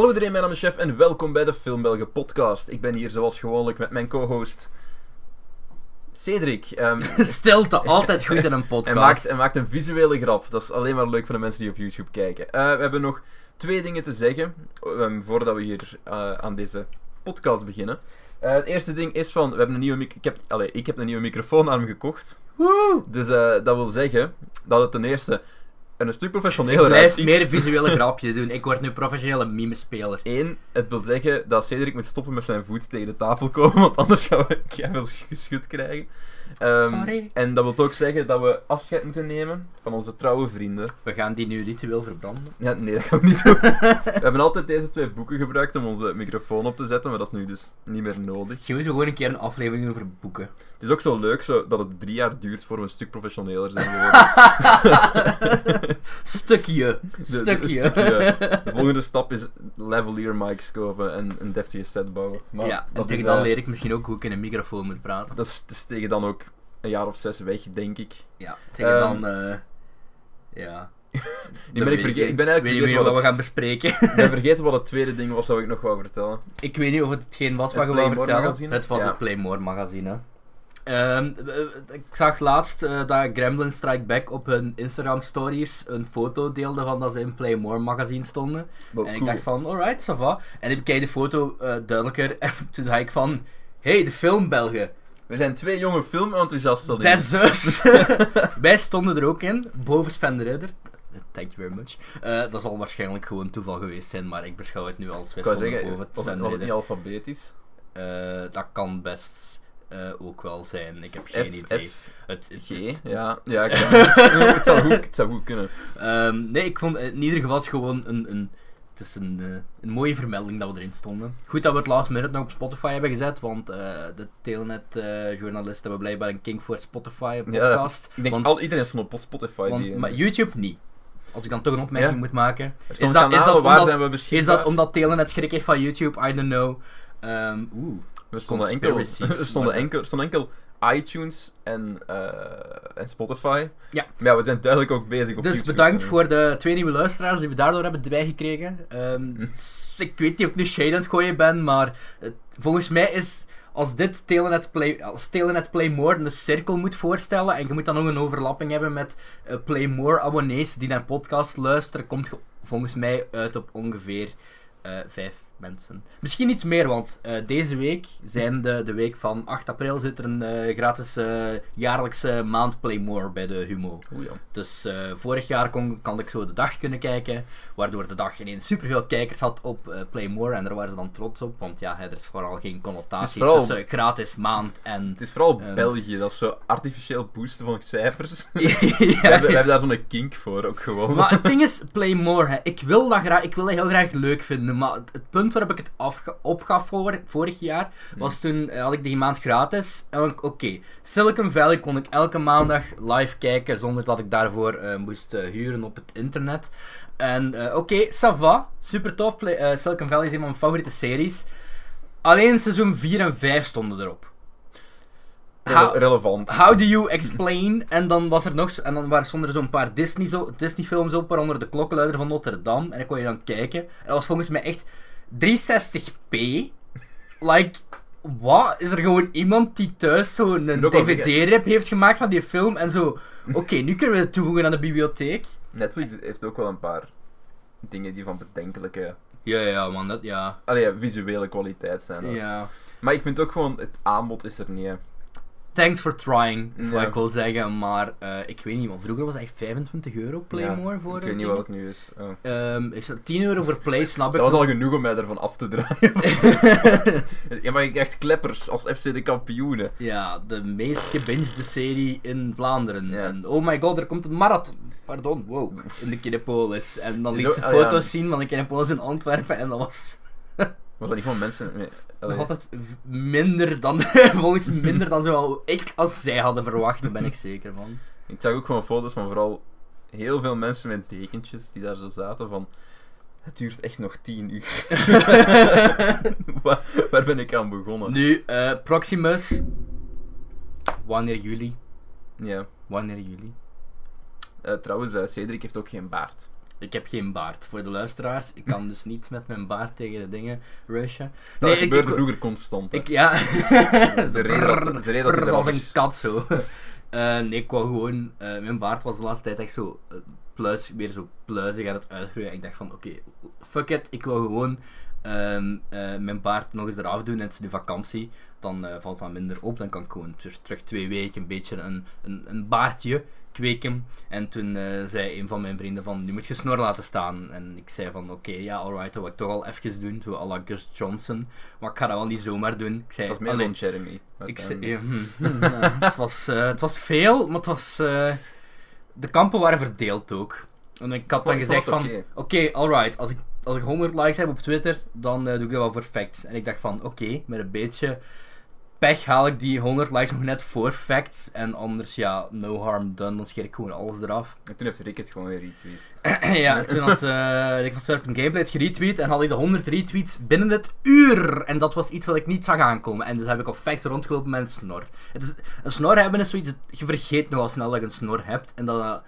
Hallo iedereen, mijn naam is Chef en welkom bij de Filmbelgen podcast. Ik ben hier zoals gewoonlijk met mijn co-host Cedric. Ehm, Stilte, altijd goed in een en, podcast. maakt, en maakt een visuele grap. Dat is alleen maar leuk voor de mensen die op YouTube kijken. Eh, we hebben nog twee dingen te zeggen ehm, voordat we hier eh, aan deze podcast beginnen. Eh, het eerste ding is van, we hebben een nieuwe ik, heb, allee, ik heb een nieuwe microfoonarm gekocht. Woe! Dus dat wil zeggen dat het ten eerste een stuk professioneler Blijf uitziet. meer visuele grapjes doen. Ik word nu professionele mimespeler. Eén, het wil zeggen dat Cedric moet stoppen met zijn voet tegen de tafel komen, want anders gaan we veel geschud krijgen. Ehm, Sorry. En dat wil ook zeggen dat we afscheid moeten nemen van onze trouwe vrienden. We gaan die nu ritueel verbranden. Ja, nee, dat gaan we niet doen. we hebben altijd deze twee boeken gebruikt om onze microfoon op te zetten, maar dat is nu dus niet meer nodig. Je moet gewoon een keer een aflevering over boeken. Het is ook zo leuk zo, dat het drie jaar duurt voor we een stuk professioneler zijn geworden. Stukje. De- de- Stukje. een stukje. De volgende stap is lavalier mics kopen en een deftige set bouwen. Maar ja, en dat tegen is, dan eh, leer ik misschien ook hoe ik in een microfoon moet praten. Dat is, dat is tegen dan ook een jaar of zes weg, denk ik. Ja, tegen Ehm, dan... eh ja. Nu ben ik, verge- ik ben eigenlijk weet vergeten wat wat, we gaan bespreken. ik ben vergeten wat het tweede ding was dat ik nog wou vertellen. Ik weet niet of het hetgeen was wat je wou vertellen. magazine? Het was Ja. het Playmore magazine. Ehm, eh, ik zag laatst eh, dat Gremlin Strike Back op hun Instagram stories een foto deelde van dat ze in Playmore magazine stonden. en ik dacht van, alright, ça va. En ik keek de foto eh, duidelijker en toen zei ik van, hey, de film Belgen. We zijn twee jonge filmenthousiasten. us. Wij stonden er ook in, boven Sven de Ridder. Thank you very much. Eh, dat zal waarschijnlijk gewoon toeval geweest zijn, maar ik beschouw het nu als wij Ik stonden zeggen, boven was, Sven het, was niet alfabetisch? Eh, dat kan best eh, ook wel zijn. Ik heb F, geen idee. F, Het, het- G? het- Ja, ja ik het. het, zou goed, het zou goed kunnen. Ehm, nee, ik vond in ieder geval gewoon een, een, het is een, eh, een mooie vermelding dat we erin stonden. Goed dat we het last minute nog op Spotify hebben gezet, want eh, de Telenet-journalisten hebben blijkbaar een king voor Spotify Ja, podcast. Ik denk, want, al, iedereen stond op Spotify. want- die, maar YouTube niet. Als ik dan toch een opmerking Ja. moet maken. Is dat, is, dat waar omdat, we is dat omdat Telenet schrik heeft van YouTube? I don't know. Ehm, Oeh. We stonden enkel, er stonden enkel, er stonden enkel iTunes en, eh, en Spotify. Ja. Maar ja, we zijn duidelijk ook bezig op Dus YouTube. bedankt voor de twee nieuwe luisteraars die we daardoor hebben bijgekregen. Hm. s- Ik weet niet of ik nu shade aan het gooien ben, maar eh, volgens mij is als dit Telenet Play, als Telenet Play More een cirkel moet voorstellen en je moet dan nog een overlapping hebben met eh, Play More abonnees die naar podcast luisteren, komt je volgens mij uit op ongeveer eh, vijf mensen. Misschien iets meer, want eh, deze week, zijn de, de week van 8 april, zit er een eh, gratis eh, jaarlijkse maand Play More bij de Humo. Ja. Dus vorig jaar kon, kan ik zo de dag kunnen kijken, waardoor de dag ineens superveel kijkers had op Playmore en daar waren ze dan trots op, want ja, hè, er is vooral geen connotatie vooral- tussen gratis maand en... Het is vooral. België, dat is zo artificieel boosten van cijfers. ja, we, hebben, we hebben daar zo'n kink voor, ook gewoon. Maar het ding is, Playmore, hè. Ik, wil dat graag, ik wil dat heel graag leuk vinden, maar het, het punt waarop ik het afge, opgaf voor, vorig jaar, was toen eh, had ik die maand gratis. En oké, Silicon Valley kon ik elke maandag live kijken, zonder dat ik daarvoor eh, moest eh, huren op het internet. En oké, ça va, super tof. Play- Silicon Valley is een van mijn favoriete series. Alleen seizoen 4 en 5 stonden erop. How- relevant. How do you explain? En dan was er nog, en dan waren stonden er zo'n paar Disney, zo, Disney films op, waaronder de klokkenluider van Notre Dame. En dan kon je dan kijken. En dat was volgens mij echt 360p. Like, wat? Is er gewoon iemand die thuis zo'n DVD-rip heeft gemaakt van die film en zo. Oké, nu kunnen we het toevoegen aan de bibliotheek. Netflix heeft ook wel een paar dingen die van bedenkelijke Ja, ja, man, dat, ja. allee, ja, visuele kwaliteit zijn. ja. Maar ik vind ook gewoon, het aanbod is er niet. hè. Thanks for trying, is wat ik wil zeggen. Maar eh, ik weet niet, want vroeger was het echt 25 euro Playmore Ja, voor Ik weet niet wat het nu is. Oh. Ehm, ik zat 10 euro voor Play, snap ik. Dat was al genoeg om mij ervan af te draaien. ja, maar je krijgt kleppers als FC de kampioenen. Ja, de meest gebingede serie in Vlaanderen. Ja. En oh my god, er komt een marathon. Pardon, wow. In de Kinepolis. En dan liet ze ah, foto's zien van de Kinepolis in Antwerpen. En dat was Was dat niet gewoon mensen... Nee, nog altijd minder dan, volgens minder dan zowel ik als zij hadden verwacht. Daar ben ik zeker van. Ik zag ook gewoon foto's van vooral heel veel mensen met dekentjes die daar zo zaten van... Het duurt echt nog tien uur. waar, waar ben ik aan begonnen? Nu, eh, Proximus. Wanneer jullie? Ja. Wanneer jullie? Eh, trouwens, eh, Cedric heeft ook geen baard. Ik heb geen baard. Voor de luisteraars, ik kan dus niet met mijn baard tegen de dingen rushen. Dat Nee, gebeurde ik- vroeger constant. hè. Ik, ja. de reden dat- als een kat zo. Eh, nee, ik wou gewoon... eh, mijn baard was de laatste tijd echt zo... pluis, weer zo pluizig aan het uitgroeien. Ik dacht van, oké, fuck it. Ik wil gewoon ehm, eh, mijn baard nog eens eraf doen. En het is nu vakantie. Dan valt dat minder op. Dan kan ik gewoon ter- terug twee weken een beetje een, een, een baardje kweken. En toen eh, zei een van mijn vrienden van, nu moet je snor laten staan. En ik zei van, oké, ja, alright, dat wil ik toch al even doen. Zo à la Gus Johnson. Maar ik ga dat wel niet zomaar doen. Ik zei, Het was meer "Allee, dan Jeremy. ik zei, uiteindelijk. ja, hm, hm, ja, het, was, eh, het was veel, maar het was... eh, de kampen waren verdeeld ook. En ik had dan vond gezegd van... oké. Oké, alright, als ik, als ik 100 likes heb op Twitter, dan eh, doe ik dat wel voor facts. En ik dacht van, oké, met een beetje pech haal ik die 100 likes nog net voor facts. En anders, ja, no harm done, dan scheer ik gewoon alles eraf. En toen heeft Rick het gewoon weer retweet. ja, en toen had eh Rick van Serpent Gameplay het geretweet en had ik de 100 retweets binnen het uur. En dat was iets wat ik niet zag aankomen. En dus heb ik op facts rondgelopen met een snor. Het is, een snor hebben is zoiets, je vergeet nogal snel dat je een snor hebt. En dat dat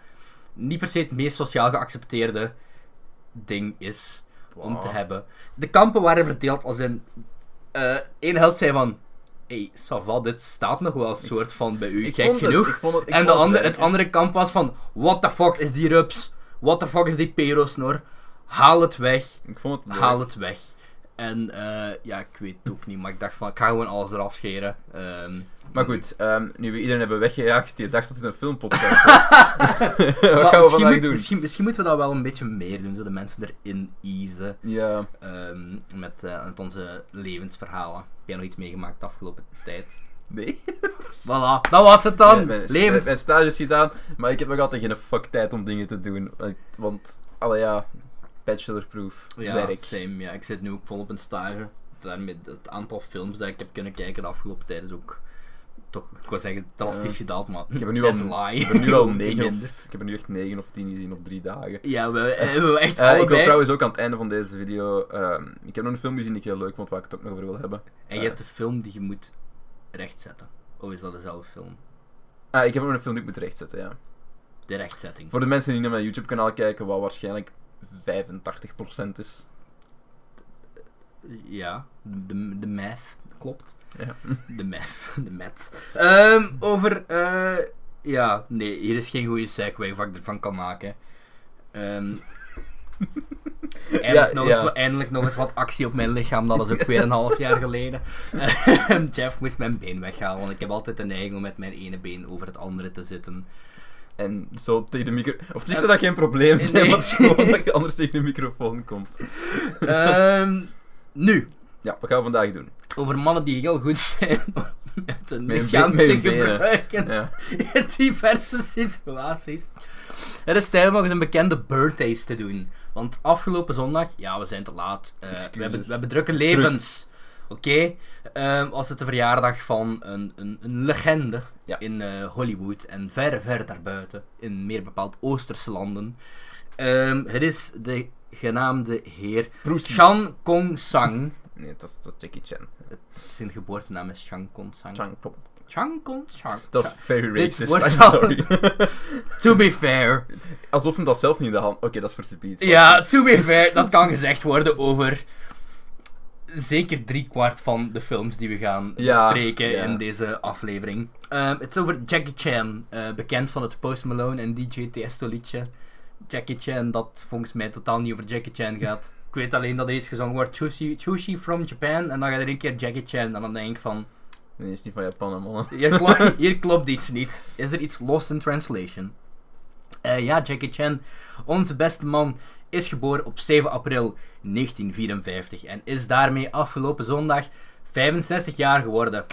niet per se het meest sociaal geaccepteerde ding is om te hebben. De kampen waren verdeeld als in... eh één helft zei van... Hey, Sava, dit staat nog wel een soort van bij u, Ik gek het- genoeg. vond het- en de het andere, het andere kamp was van... What the fuck is die rups? What the fuck is die perosnor? Haal het weg. Ik vond het leuk. Haal het weg. En eh, ja, ik weet het ook niet, maar ik dacht van, ik ga gewoon alles eraf scheren. Ehm, Maar goed, ehm, nu we iedereen hebben weggejaagd die dacht dat het een filmpodcast was. Wat gaan we misschien, moet- doen? Misschien, misschien moeten we dat wel een beetje meer doen, zodat de mensen erin easen. Ja, Ehm, met, eh, met onze levensverhalen. Heb jij nog iets meegemaakt de afgelopen tijd? nee. Voilà, dat was het dan. Nee, mijn, Levens... mijn stage is gedaan, maar ik heb nog altijd geen fuck tijd om dingen te doen. Want- Want, alle ja, bachelorproof, Ja, werk. same. Ja, ik zit nu ook volop in stage. Daarmee het aantal films dat ik heb kunnen kijken de afgelopen tijd is ook toch, ik wou zeggen, drastisch gedaald, maar Ik heb er nu al, ik heb er nu al negen of, ik heb er nu echt 9 of 10 gezien op drie dagen. Ja, we, we hebben echt Eh, ik wil trouwens ook aan het einde van deze video. ehm, ik heb nog een film gezien die ik heel leuk vond, waar ik het ook nog over wil hebben. En je hebt de film die je moet rechtzetten. Of is dat dezelfde film? Ah, ik heb nog een film die ik moet rechtzetten, ja. De rechtzetting. Voor de mensen die naar mijn YouTube-kanaal kijken, wat waarschijnlijk 85% is. Ja, de, de math klopt. Ja. De math. De math. Ehm, over, eh, ja, nee, hier is geen goede segue wat ik ervan kan maken. Ehm, eindelijk, Ja, nog eens, ja. eindelijk nog eens wat actie op mijn lichaam, dat is ook weer een half jaar geleden. Ehm, Jeff moest mijn been weghalen, want ik heb altijd de neiging om met mijn ene been over het andere te zitten. En zo tegen de micro... Op zich zou dat geen probleem zijn, nee. maar het is gewoon dat je anders tegen de microfoon komt. Ehm, nu, Ja, wat gaan we vandaag doen? over mannen die heel goed zijn met hun lichaam te benen. gebruiken. Ja. in diverse situaties. Het is tijd om nog eens een bekende birthdays te doen. Want afgelopen zondag, ja, we zijn te laat. Eh, we, hebben, we hebben drukke levens. Oké? Ehm, was het de verjaardag van een, een, een legende Ja. in eh, Hollywood en ver, ver daarbuiten, in meer bepaald Oosterse landen. Ehm, het is de genaamde heer Bruce Chan Kong Sang. Nee, dat was, was Jackie Chan. Zijn geboortenaam is Chan Kong Sang. Chang Pong. Chang Kong Sang. Dat is very racist, I'm sorry. To be fair. Alsof hem dat zelf niet in de hand... Oké, dat is voor. Ja, to be fair, dat kan gezegd worden over zeker driekwart van de films die we gaan Ja, bespreken in deze aflevering. Ehm, het is over Jackie Chan, eh, bekend van het Post Malone en DJ Tiesto liedje. Jackie Chan, dat volgens mij totaal niet over Jackie Chan gaat. Ik weet alleen dat er iets gezongen wordt, Chushi, Chushi from Japan, en dan gaat er een keer Jackie Chan, en dan denk ik van, Nee, is niet van Japan, mannen. hier, klo- hier klopt iets niet. Is er iets lost in translation? Eh, ja, Jackie Chan, onze beste man, is geboren op 7 april 1954 en is daarmee afgelopen zondag 65 jaar geworden.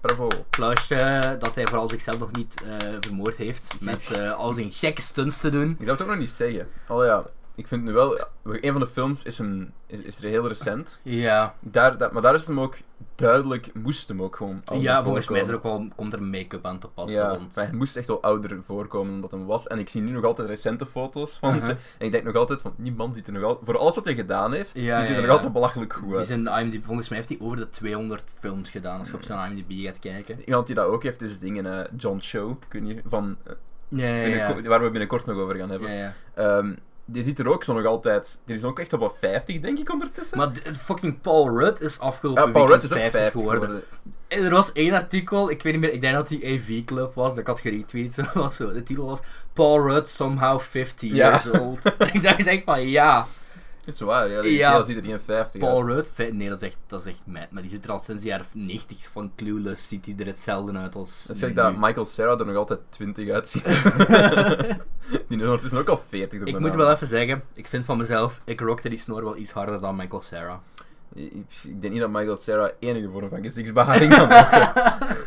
Bravo. Applausje dat hij vooral zichzelf nog niet eh, vermoord heeft met eh, al zijn gekke stunts te doen. Ik zou het ook nog niet zeggen. Al ja, ik vind nu wel... Een van de films is, hem, is, is er heel recent. Ja, Daar, dat, maar daar is hem ook duidelijk... Moest hem ook gewoon ouder ja volgens mij is er ook wel, komt er make-up aan te passen. Ja, want, maar hij moest echt wel ouder voorkomen dan dat hem was. En ik zie nu nog altijd recente foto's van Uh-huh. En ik denk nog altijd, van die man ziet er nog altijd... Voor alles wat hij gedaan heeft, Ja, ziet hij ja, er nog altijd belachelijk goed die uit. zijn IMDb, volgens mij heeft hij over de 200 films gedaan als je op zijn IMDb gaat kijken. Iemand die dat ook heeft, is dingen, eh, John Cho, ik weet niet, van, eh, Ja, ja, ja. binnenkort- waar we binnenkort nog over gaan hebben. ja, ja. Ehm, die zit er ook zo nog altijd. Die is ook echt op wat 50, denk ik, ondertussen. Maar fucking Paul Rudd is afgelopen ja, Paul Rudd is ook 50 geworden. En er was één artikel, ik weet niet meer, ik denk dat die AV Club was, dat ik had geretweet, zo was zo. De titel was Paul Rudd somehow 50 Ja. years old. ik dacht echt van, ja, is waar, ja. Die Ja. ziet er niet in 50 uit. Paul Rudd, fe- nee, dat is echt, dat is echt mad. Maar die ziet er al sinds de jaren 90 van Clueless, ziet hij er hetzelfde uit als is gelijk nu. dat Michael Sarah er nog altijd 20 uitziet. die is ondertussen ook al 40. door Ik moet wel even zeggen, ik vind van mezelf, ik rockte die snor wel iets harder dan Michael Sarah. Ik, ik denk niet dat Michael Sarah enige vorm van gezichtsbeharing kan maken.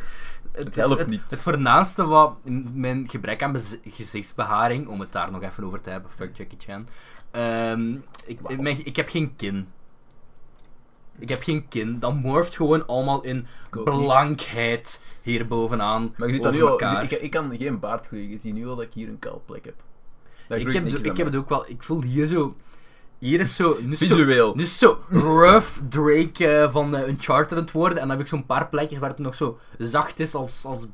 Het, helpt het, niet. Het voornaamste wat mijn gebrek aan gezichtsbeharing, om het daar nog even over te hebben, fuck Jackie Chan. Ehm, ik, ik heb geen kin. Ik heb geen kin. Dat morft gewoon allemaal in blankheid hier bovenaan. Maar je ziet dat nu al. Ik, ik kan geen baard groeien. Je ziet nu al dat ik hier een kaal plek heb. Daar Ik heb, ik heb het ook wel. Ik voel hier zo. Hier is zo. Nu is zo, Visueel. nu zo rough Drake eh, van eh, Uncharted aan het worden. En dan heb ik zo'n paar plekjes waar het nog zo zacht is als, als.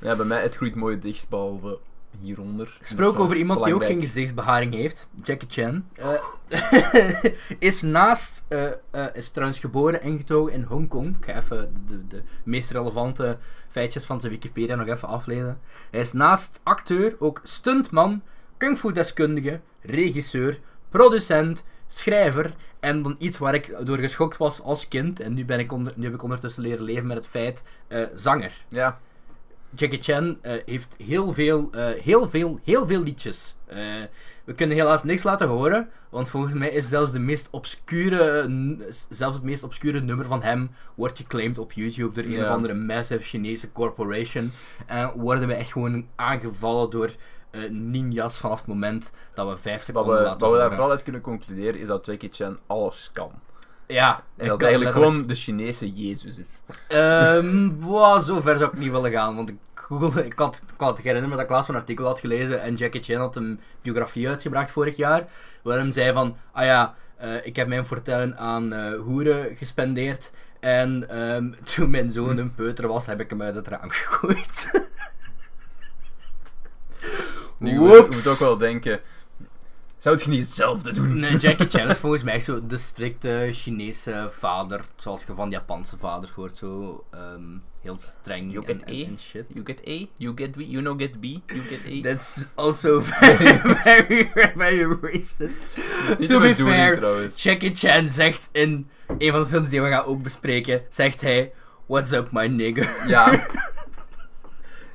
Ja, bij mij het groeit mooi dicht, behalve hieronder. Gesproken Dat is over iemand die ook geen gezichtsbeharing heeft, Jackie Chan, eh, is naast, eh, eh, is trouwens geboren en getogen in Hongkong. Ik ga even de, de meest relevante feitjes van zijn Wikipedia nog even aflezen. Hij is naast acteur ook stuntman, kung fu deskundige, regisseur, producent, schrijver en dan iets waar ik door geschokt was als kind en nu, ben ik onder, nu heb ik ondertussen leren leven met het feit, eh, zanger. Ja, Jackie Chan eh, heeft heel veel, eh, heel veel, heel veel liedjes. Eh, we kunnen helaas niks laten horen, want volgens mij is zelfs de meest obscure, zelfs het meest obscure nummer van hem wordt geclaimd op YouTube door een of andere massive Chinese corporation. En worden we echt gewoon aangevallen door ninjas vanaf het moment dat we vijf wat seconden we, laten wat we daar vooral uit kunnen concluderen is dat Jackie Chan alles kan. Ja, En dat eigenlijk gewoon de Chinese Jezus is. Ehm wow, zo ver zou ik niet willen gaan, want ik googelde, ik had, ik had herinneren dat ik laatst een artikel had gelezen en Jackie Chan had een biografie uitgebracht vorig jaar, waarin hij zei van, ah ja, eh, ik heb mijn fortuin aan eh, hoeren gespendeerd en ehm, toen mijn zoon een peuter was, heb ik hem uit het raam gegooid. Nu, moet, moet ook wel denken... Zou het niet hetzelfde doen? Nee, Jackie Chan is volgens mij echt zo de strikte Chinese vader, zoals je van Japanse vaders hoort, zo ehm, heel streng You get en, A, en shit. You get A, you get B, you know get B, you get A. That's also very, very, very racist. Dat is niet to de be bedoeling, fair, trouwens. Jackie Chan zegt in een van de films die we gaan ook bespreken, zegt hij, What's up my nigger? Ja.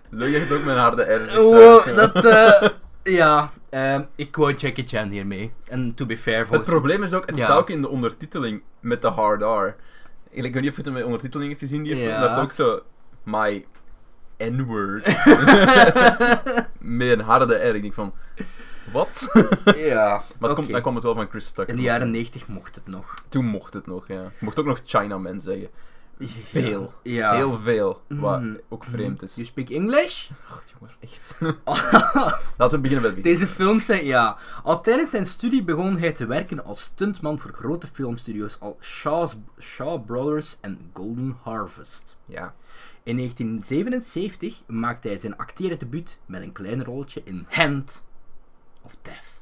Doe je het ook met harde R's. Wow, dat, eh, ja, ehm, ik quote Jackie Chan hiermee. En to be fair, Het volgens probleem is ook, het Ja. staat ook in de ondertiteling met de hard R. Ik weet niet of je het met ondertiteling heeft gezien, die. Ja. Dat is ook zo... My N-word. met een harde R. Ik denk van... Wat? ja, Maar het komt, dan kwam het wel van Chris Tucker. In de jaren 90 mocht het nog. Toen mocht het nog, ja. Je mocht ook nog Chinaman zeggen. Veel. Ja. Heel veel. Wat Mm. ook vreemd is. You speak English? Ach, jongens, echt. Laten we beginnen met het begin. Deze films zijn, ja. Al tijdens zijn studie begon hij te werken als stuntman voor grote filmstudio's als Shaw's, Shaw Brothers en Golden Harvest. Ja. In 1977 maakte hij zijn acteerdebuut met een klein rolletje in Hand of Death.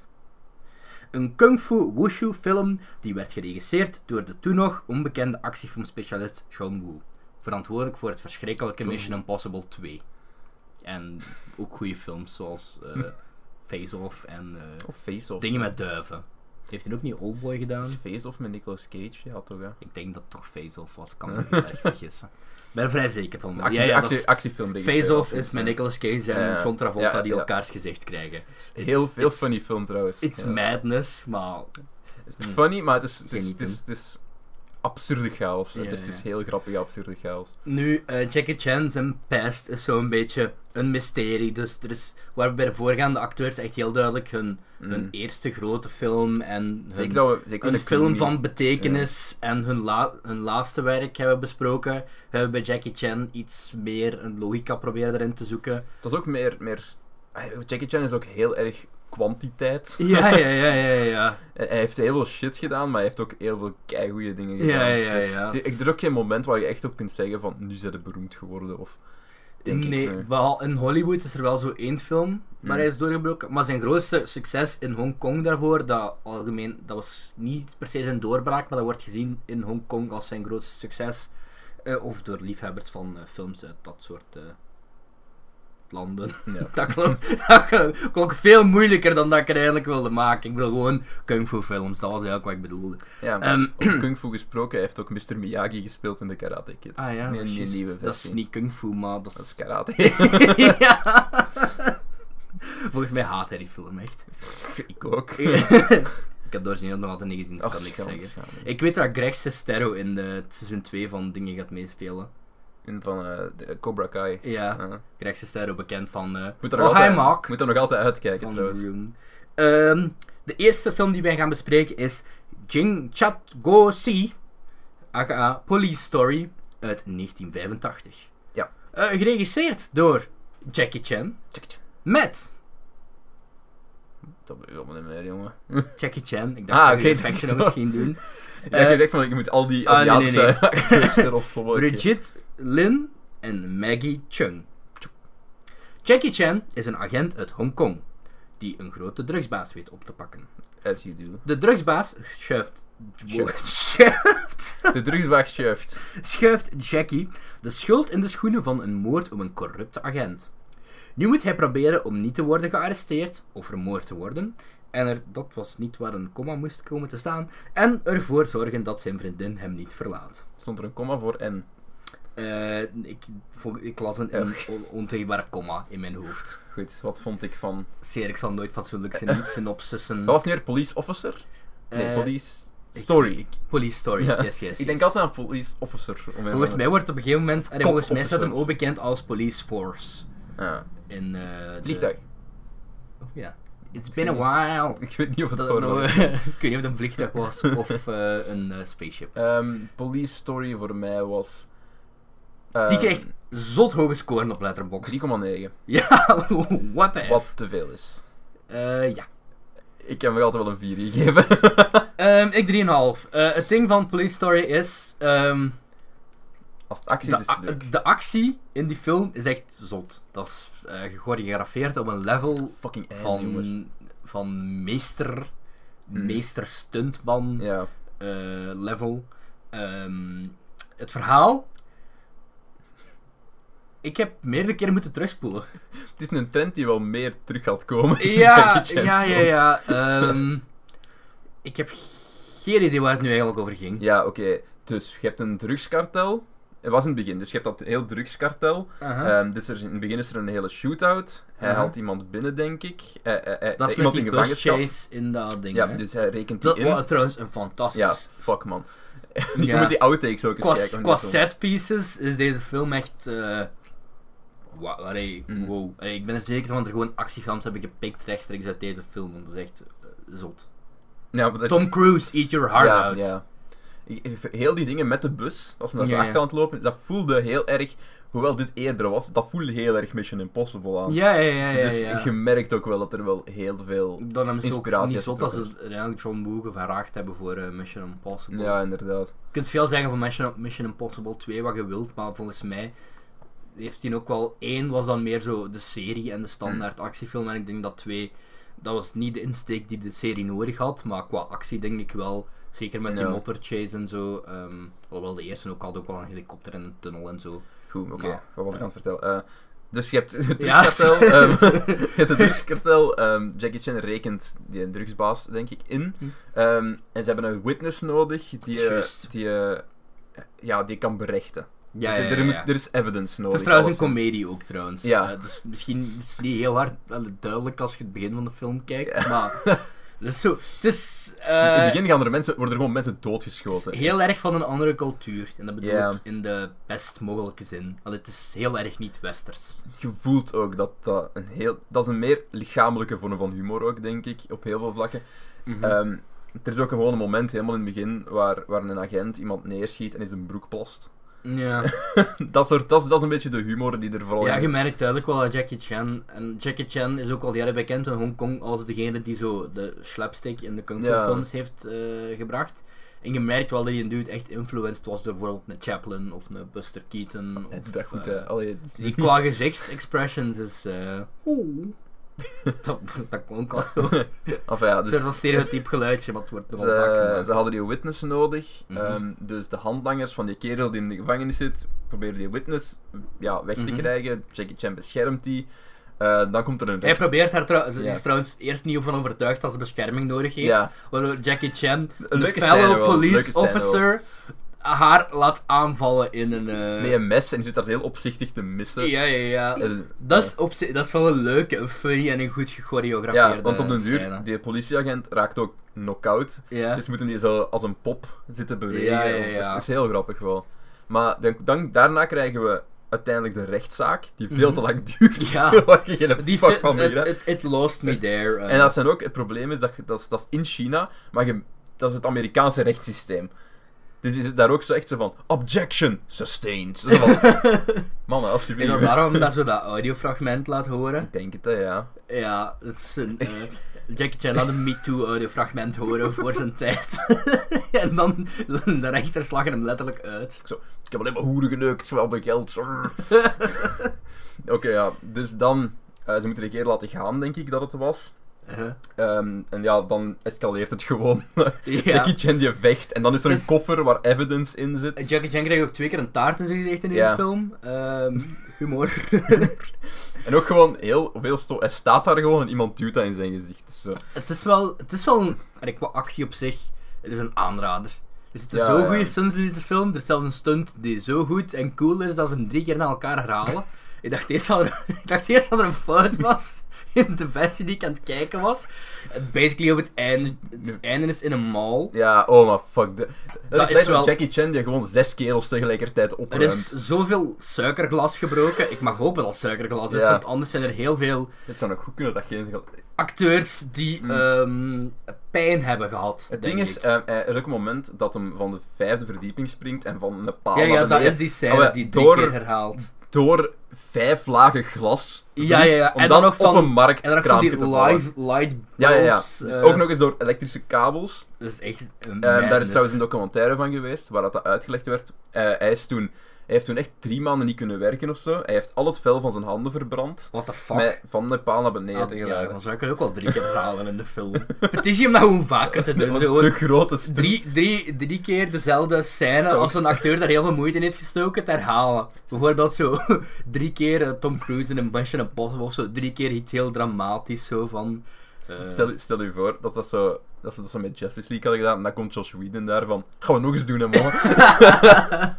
Een kung fu wushu film die werd geregisseerd door de toen nog onbekende actiefilmspecialist John Woo. Verantwoordelijk voor het verschrikkelijke John Mission Impossible 2. En ook goede films zoals eh, Face Off en eh, Of Face-Off. dingen met duiven. Heeft hij ook niet Oldboy gedaan? Is Face-Off met Nicolas Cage? Ja, toch, hè? Ik denk dat het toch Face Off was, kan me heel erg vergissen. Ik ben er vrij zeker van. Actie, ja, ja, actie, is- actiefilmregisseur Face Off of is met. Nicolas Cage en. John Travolta die elkaars gezicht krijgen. Heel It's- veel it's- funny film trouwens. It's madness, maar... Funny, maar het is, het is, het is, het is absurde chaos. Ja, het, is, het is ja. heel grappige absurde chaos. Nu, eh, Jackie Chan zijn past is zo'n beetje een mysterie. Dus er is, waar bij de voorgaande acteurs echt heel duidelijk hun, hun Mm. eerste grote film en hun, Zeker dat we... Zeker film van betekenis en hun, la- hun laatste werk hebben besproken. We hebben bij Jackie Chan iets meer een logica proberen erin te zoeken. Het was ook meer, meer... Jackie Chan is ook heel erg kwantiteit. Ja, ja, ja, ja, ja. Hij heeft heel veel shit gedaan, maar hij heeft ook heel veel keigoede dingen gedaan. Ja, ja, Dus ja. die- ik, ook geen moment waar je echt op kunt zeggen van, nu zijn ze beroemd geworden, of... denk nee, ik. in Hollywood is er wel zo één film waar Hmm. hij is doorgebroken. Maar zijn grootste succes in Hongkong daarvoor, dat algemeen, dat was niet per se zijn doorbraak, maar dat wordt gezien in Hongkong als zijn grootste succes. Eh, of door liefhebbers van eh, films uit dat soort eh, landen. Ja. Dat klonk, dat klonk- klonk veel moeilijker dan dat ik er eigenlijk wilde maken. Ik wil gewoon kung fu films, dat was eigenlijk wat ik bedoelde. Ja, maar Ehm, Kung Fu gesproken, hij heeft ook Mr. Miyagi gespeeld in de Karate Kid. Ah ja, Nee, dat is nieuwe Dat niet kung fu, maar dat Dat is karate. ja. Volgens mij haat hij die film echt. ik ook. ik heb origineel nog altijd niet gezien, dus ik Ach, kan niks zeggen. schande. Ik weet dat Greg Sestero in de seizoen 2 van dingen gaat meespelen. In van eh, de Cobra Kai. Ja, Ja. Greg Sestero bekend van... eh Moet er oh, moet er nog altijd uitkijken trouwens. Ehm, de eerste film die wij gaan bespreken is Jing Chat Go Si, aka Police Story, uit 1985. Ja. Eh, geregisseerd door Jackie Chan, met Dat weet ik allemaal niet meer, jongen. Jackie Chan. Ik dacht Ah, effecten dat nog ging doen. Ja, je Eh, van, moet al die ah, nee, nee, Aziatische nee. acteurs erop sommen. Brigitte Lin en Maggie Chung. Jackie Chan is een agent uit Hongkong die een grote drugsbaas weet op te pakken. As you do. De drugsbaas schuift, De drugsbag schuift. schuift Jackie de schuld in de schoenen van een moord op een corrupte agent. Nu moet hij proberen om niet te worden gearresteerd of vermoord te worden. En er, dat was niet waar een komma moest komen te staan. En ervoor zorgen dat zijn vriendin hem niet verlaat. Stond er een komma voor N. Eh, ik, ik las een, een on- ontegenbare komma in mijn hoofd. Goed, wat vond ik van... Zeer, ik zal nooit fatsoenlijk syn synopsissen. Wat was nu weer? Police officer? Nee, Eh, police story. ik- police story, Ja. yes, yes. ik denk yes. altijd aan police officer. Om Volgens mij wordt op een gegeven moment... En volgens mij staat hem ook bekend als police force. Ja. In de- Vliegtuig. Oh, ja. It's been a while. Ik weet niet of het Dat, nou, ik weet niet of het een vliegtuig was of eh, een eh, spaceship. Ehm, police story voor mij was... Die ehm, krijgt zot hoge scoren op Letterboxd. 3,9. Ja, what the. Wat te veel is. Eh, ja. Ik heb nog altijd wel een 4 gegeven. Ehm, ik 3,5. Eh het ding van Police Story is... ehm, Als het actie is, de, is het a- leuk. de actie in die film is echt zot. Dat is gechoreografeerd op een level Fucking N, jongens. van, van meester, Mhm. meester stuntman Ja. eh, level. Ehm, het verhaal. Ik heb meerdere keren moeten terugspoelen. Het is een trend die wel meer terug gaat komen. Ja, ja, ja, ja. Ehm, ik heb geen idee waar het nu eigenlijk over ging. Ja, oké. Dus je hebt een drugskartel. Het was in het begin, dus je hebt dat heel drugskartel. Ehm, dus er, is- in het begin is er een hele shootout. Hij haalt iemand binnen, denk ik. Eh, dat is iemand in gevangenschap. chase in dat ding. Ja, hè. dus hij rekent die dat in. was trouwens een fantastisch. Ja, fuck man. Je Ja. moet die outtakes ook eens Qua, kijken. qua set pieces is deze film echt. eh wow, allee, Mm. wow. Allee, ik ben er zeker van dat er gewoon actiefilms hebben gepikt rechtstreeks uit deze film. Want dat is echt zot. Ja, dat- Tom Cruise, eat your heart ja, out. Ja. Heel die dingen met de bus, als we daar zo Ja, achter aan het lopen, dat voelde heel erg, hoewel dit eerder was, dat voelde heel erg Mission Impossible aan. ja, ja, ja. ja, dus je merkt ook wel dat er wel heel veel... Dan hebben ze ook niet zot dat ze John Woo gevraagd hebben voor eh, Mission Impossible. Ja, inderdaad. Je kunt veel zeggen van Mission, Mission Impossible 2 wat je wilt, maar volgens mij heeft hij ook wel één was dan meer zo de serie en de standaard Hmm. actiefilm. En ik denk dat twee, dat was niet de insteek die de serie nodig had, maar qua actie denk ik wel. Zeker met die Ja. motorchase en zo. ehm alhoewel de eerste ook had ook wel een helikopter en een tunnel en zo. Goed, oké. Wat was ik aan het vertellen? Eh, dus je hebt het Ja, drugskartel. ehm, je hebt het drugskartel. ehm, Jackie Chan rekent die drugsbaas, denk ik, in. Hm. Ehm, en ze hebben een witness nodig die, eh, die, eh, ja, die kan berechten. Ja, dus ja, er, ja, moet- ja. er is evidence nodig. Het is trouwens een komedie ook trouwens. Ja. Dus misschien is het niet heel hard duidelijk als je het begin van de film kijkt, maar is zo. Het is, In eh, het begin gaan er mensen, worden er gewoon mensen Het is doodgeschoten. heel erg van een andere cultuur. En dat bedoel ik in de best mogelijke zin. Allee, het is heel erg niet westers. Je voelt ook dat dat een heel... Dat is een meer lichamelijke vorm van humor ook, denk ik, op heel veel vlakken. Ehm, er is ook gewoon een moment, helemaal in het begin, waar, waar een agent iemand neerschiet en in zijn broek plast. Ja. dat, soort, dat, is, dat is een beetje de humor die er vooral ja, je merkt duidelijk wel dat Jackie Chan. En Jackie Chan is ook al jaren bekend in Hongkong als degene die zo de slapstick in de kung fu Ja. films heeft eh, gebracht. En je merkt wel dat die dude echt influenced was door bijvoorbeeld een Chaplin of een Buster Keaton. Of, dat goed, hè. Allee, die qua gezichtsexpressions is... eh Oeh. dat, dat klonk al zo. Enfin, ja, Een dus... stereotyp geluidje, maar het wordt nogal vaak Ze, gemaakt. ze hadden die witness nodig. Mhm. Ehm, dus de handlangers van die kerel die in de gevangenis zit, proberen die witness ja, weg te Mhm. krijgen. Jackie Chan beschermt die. Eh, dan komt er een Hij probeert haar trouwens, is trouwens eerst niet van overtuigd dat ze bescherming nodig heeft. Ja. Waardoor Jackie Chan, Een een fellow police officer, haar laat aanvallen in een... eh, Met een mes en die zit daar heel opzichtig te missen. Ja, ja, ja. En- Dat is, op dat is wel een leuke, een funny en een goed gechoreografeerde ja, want op den duur, die politieagent raakt ook knock-out. Ja. Dus moeten die zo als een pop zitten bewegen. Ja, ja, ja. Dat is heel grappig wel. Maar dan, dan, daarna krijgen we uiteindelijk de rechtszaak, die veel Mhm. te lang duurt. Ja. Waar je geen Die fuck van it, it, it lost me there. eh. En dat zijn ook, het probleem is dat, je- dat, is, dat is in China, maar je, dat is het Amerikaanse rechtssysteem. Dus is het daar ook zo echt zo van, objection, sustained. Zo van, mannen, Is alsjeblieft. dat daarom dat ze dat audiofragment laat horen? Ik denk het, hè, ja. Ja, het is een... eh, Jackie Chan laat een MeToo audiofragment horen voor zijn tijd. en dan de rechters lachen hem letterlijk uit. Ik heb alleen maar hoeren geneukt, wel mijn geld. Oké, ja. Dus dan, eh, ze moeten de keer laten gaan, denk ik dat het was. Ehm, en ja, dan escaleert het gewoon. Ja. Jackie Chan die vecht en dan is er een koffer waar evidence in zit. Jackie Chan krijgt ook twee keer een taart in zijn gezicht in deze Ja. film. Ehm, humor. En ook gewoon heel, heel sto Hij staat daar gewoon en iemand duwt dat in zijn gezicht. Dus, zo. het is wel, het is wel een, qua actie op zich, het is een aanrader. Er zitten Ja, zo goede stunts in deze film. Er is zelfs een stunt die zo goed en cool is dat ze hem drie keer naar elkaar herhalen. ik, dacht eerst dat er, ik dacht eerst dat er een fout was de versie die ik aan het kijken was. Het basically op het einde, het einde is in een mall. Ja, oh maar fuck. De, dat, Dat is, wel... Jackie Chan die gewoon zes kerels tegelijkertijd Er opruimt. is zoveel suikerglas gebroken. Ik mag hopen dat suikerglas is, Ja. want anders zijn er heel veel Het zou nog goed kunnen dat geen... acteurs die Mm. ehm, pijn hebben gehad. Het ding is, eh, er is moment dat hem van de vijfde verdieping springt en van een paal ja, ja, dat is die scène Oh ja, die drie door- keer herhaalt. door vijf lagen glas Ja, ja, En dan, nog op een En dan die te live light Ja, ja, ja. bulbs, Dus eh, ook nog eens door elektrische kabels. Dat is echt een Ehm, daar is trouwens een documentaire van geweest, waar dat, uitgelegd werd. Eh, hij, is toen, heeft toen echt drie maanden niet kunnen werken of zo. Hij heeft al het vel van zijn handen verbrand. What the fuck? Met, van de paal naar beneden Ah, te ja, dan zou ik het ook wel drie keer herhalen in de film. Het is hier om dat gewoon vaker te Dat doen. Zo, de grote stunt. drie, drie, drie keer dezelfde scène Zo. als een acteur daar heel veel moeite in heeft gestoken te herhalen. Bijvoorbeeld zo drie keer eh, Tom Cruise in een Mission Impossible of zo. Drie keer iets heel dramatisch zo van... eh, Stel, stel je voor dat, dat, zo, dat ze dat zo met Justice League hadden gedaan en dan komt Josh Whedon daar van gaan we nog eens doen hè mannen.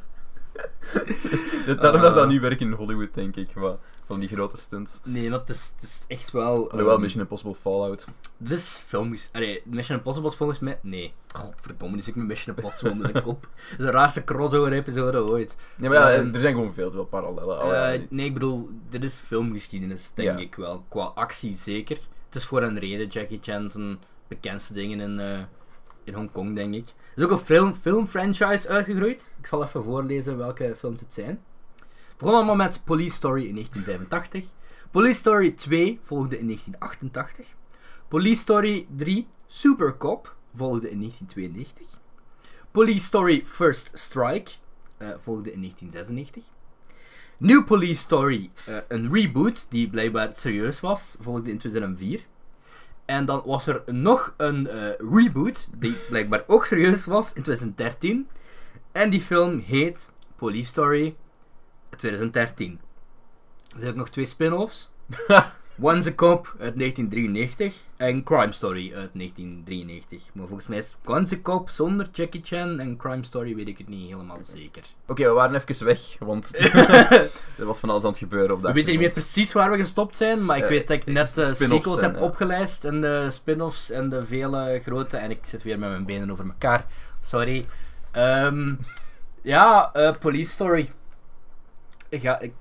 Dit- Daarom dat dat Ah. niet werkt in Hollywood denk ik, maar van die grote stunts. Nee, maar het is, het is echt wel... Alhoewel ehm, Mission Impossible Fallout. Dit is. Allee, Mission Impossible is volgens mij... Nee. Godverdomme, dus ik met Mission Impossible onder de kop. Dat is de raarste crossover episode ooit. Ja, maar ja, Ehm, er zijn gewoon veel, veel parallellen. Eh, nee, ik bedoel, dit is filmgeschiedenis, denk Ja. ik wel. Qua actie zeker. Het is voor een reden Jackie Chan zijn bekendste dingen in, eh, in Hongkong, denk ik. Er is ook een film, filmfranchise uitgegroeid. Ik zal even voorlezen welke films het zijn. Het begon allemaal met Police Story in 1985. Police Story 2 volgde in 1988. Police Story 3 Super Cop volgde in 1992. Police Story First Strike eh, volgde in 1996. New Police Story, eh, een reboot die blijkbaar serieus was, volgde in 2004. En dan was er nog een eh, reboot die blijkbaar ook serieus was in 2013. En die film heet Police Story 2013. Er zijn ook nog twee spin-offs. Once a Cop uit 1993 en Crime Story uit 1993. Maar volgens mij is Once a Cop zonder Jackie Chan en Crime Story weet ik het niet helemaal zeker. Oké, we waren even weg, want er was van alles aan het gebeuren op dat Ik weet niet meer precies waar we gestopt zijn, maar ik weet dat ik net de sequels heb ja. opgelijst en de spin-offs en de vele grote. En ik zit weer met mijn benen over elkaar. Sorry. Ehm, ja, eh, Police Story. Ik, ga, ik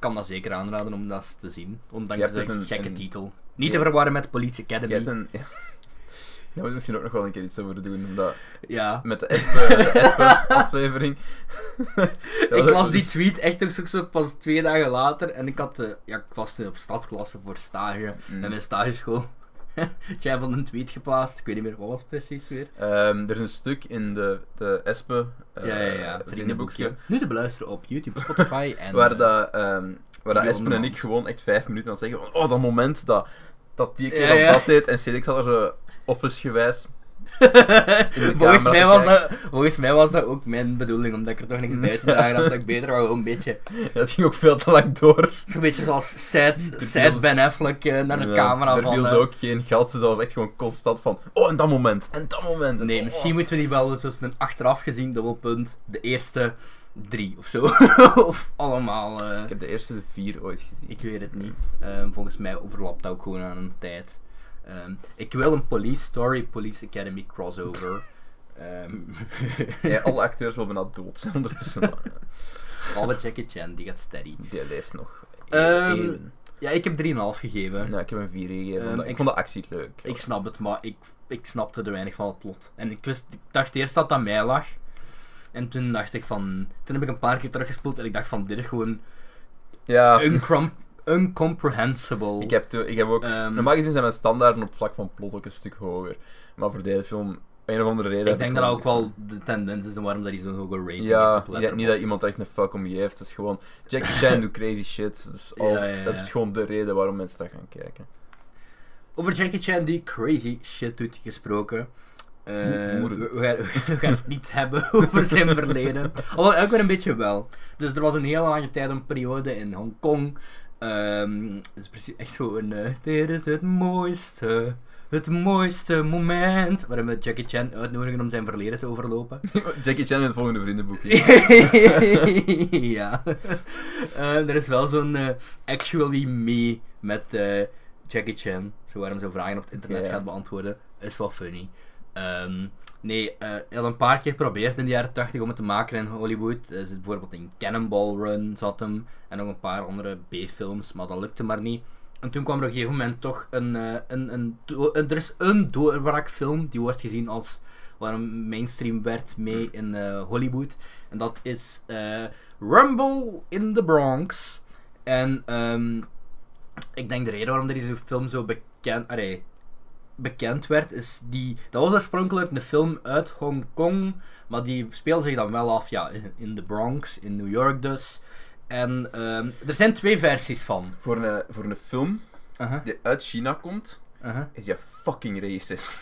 kan dat zeker aanraden om dat te zien. Ondanks de een- gekke een- titel. Niet te verwarren met Police Academy. Een... Ja. Daar moeten we misschien ook nog wel een keer iets over doen, omdat Ja. met de Esper, de Esper aflevering... Ik las die tweet echt ook zo, pas twee dagen later. En ik had, eh, ja, ik was toen op stadklasse voor stage. Mm. Met mijn stageschool. Jij hebt een tweet geplaatst, ik weet niet meer wat was het precies weer. Ehm, er is een stuk in de, de Espe eh, ja, ja, ja. vriendenboekje. Nu te beluisteren op YouTube, Spotify en... Waar, eh, dat, ehm, waar dat Espen en ik gewoon echt vijf minuten aan zeggen van, oh, dat moment dat, dat die keer Ja, dat dat deed. En Cedric zat er zo office-gewijs in de volgens, mij was dat, volgens mij was dat ook mijn bedoeling, omdat ik er toch niks bij te dragen had, dat ik beter wou een beetje... Het ging ook veel te lang door. Zo'n beetje zoals sad, sad Ben Affleck eh, naar de Ja, camera Er van... viel eh, zo ook geen gat, dus dat was echt gewoon constant van, oh, en dat moment, en dat moment. En Nee, oh, misschien moeten we die wel zoals een achteraf gezien dubbelpunt, de eerste drie of zo. of allemaal. eh, Ik heb de eerste vier ooit gezien. ik weet het niet. Ehm, volgens mij overlapt dat ook gewoon aan een tijd. Ehm, ik wil een Police Story, Police Academy crossover. Ehm Ja, alle acteurs willen bijna dood zijn ondertussen. maar Alle Jackie Chan, die gaat steady. Die leeft nog. Eeuwen. Ja, ik heb 3,5 gegeven. Ja, ik heb een 4 gegeven. Ik vond de actie leuk. Ik snap het, maar ik, ik snapte er weinig van het plot. En ik, wist, ik dacht eerst dat dat aan mij lag. En toen dacht ik van... Toen heb ik een paar keer teruggespoeld en ik dacht van, dit is gewoon Ja, uncrom- uncomprehensible. ik heb, ik heb ook... Ehm, normaal gezien zijn mijn standaarden op het vlak van plot ook een stuk hoger. Maar voor deze film, een of andere reden... ik denk dat dat ook wel de tendens is waarom dat hij zo'n hoge rating Ja, heeft op niet dat iemand echt een fuck om je heeft. Het is gewoon... Jackie Chan doet crazy shit. Dat is, al- Ja, ja, ja. dat is gewoon de reden waarom mensen dat gaan kijken. Over Jackie Chan die crazy shit doet gesproken. We, Moeren. we gaan, we gaan het niet hebben over zijn verleden. Alhoewel, ook weer een beetje wel. Dus er was een hele lange tijd een periode in Hongkong. Ehm het is precies echt zo een... eh, dit is het mooiste, het mooiste moment. Waarin we Jackie Chan uitnodigen om zijn verleden te overlopen. Jackie Chan in het volgende vriendenboekje. ja. Eh, er is wel zo'n eh, Actually Me met eh, Jackie Chan. Zo waar hem zo vragen op het internet gaat beantwoorden. Is wel funny. Ehm, nee, hij had een paar keer geprobeerd in de jaren 80 om het te maken in Hollywood. Zit bijvoorbeeld in Cannonball Run zat hem. En nog een paar andere B-films, maar dat lukte maar niet. En toen kwam er op een gegeven moment toch een... eh, een, een, do- er is een doorbraakfilm die wordt gezien als... Waarom mainstream werd mee in eh, Hollywood. En dat is eh, Rumble in the Bronx. En ehm, ik denk de reden waarom deze film zo bekend, allee, bekend werd, is die... Dat was oorspronkelijk een film uit Hongkong, maar die speelde zich dan wel af ja, in, de Bronx, in New York dus. En ehm, er zijn twee versies van. voor, een, voor een film die uit China komt, is die fucking racist.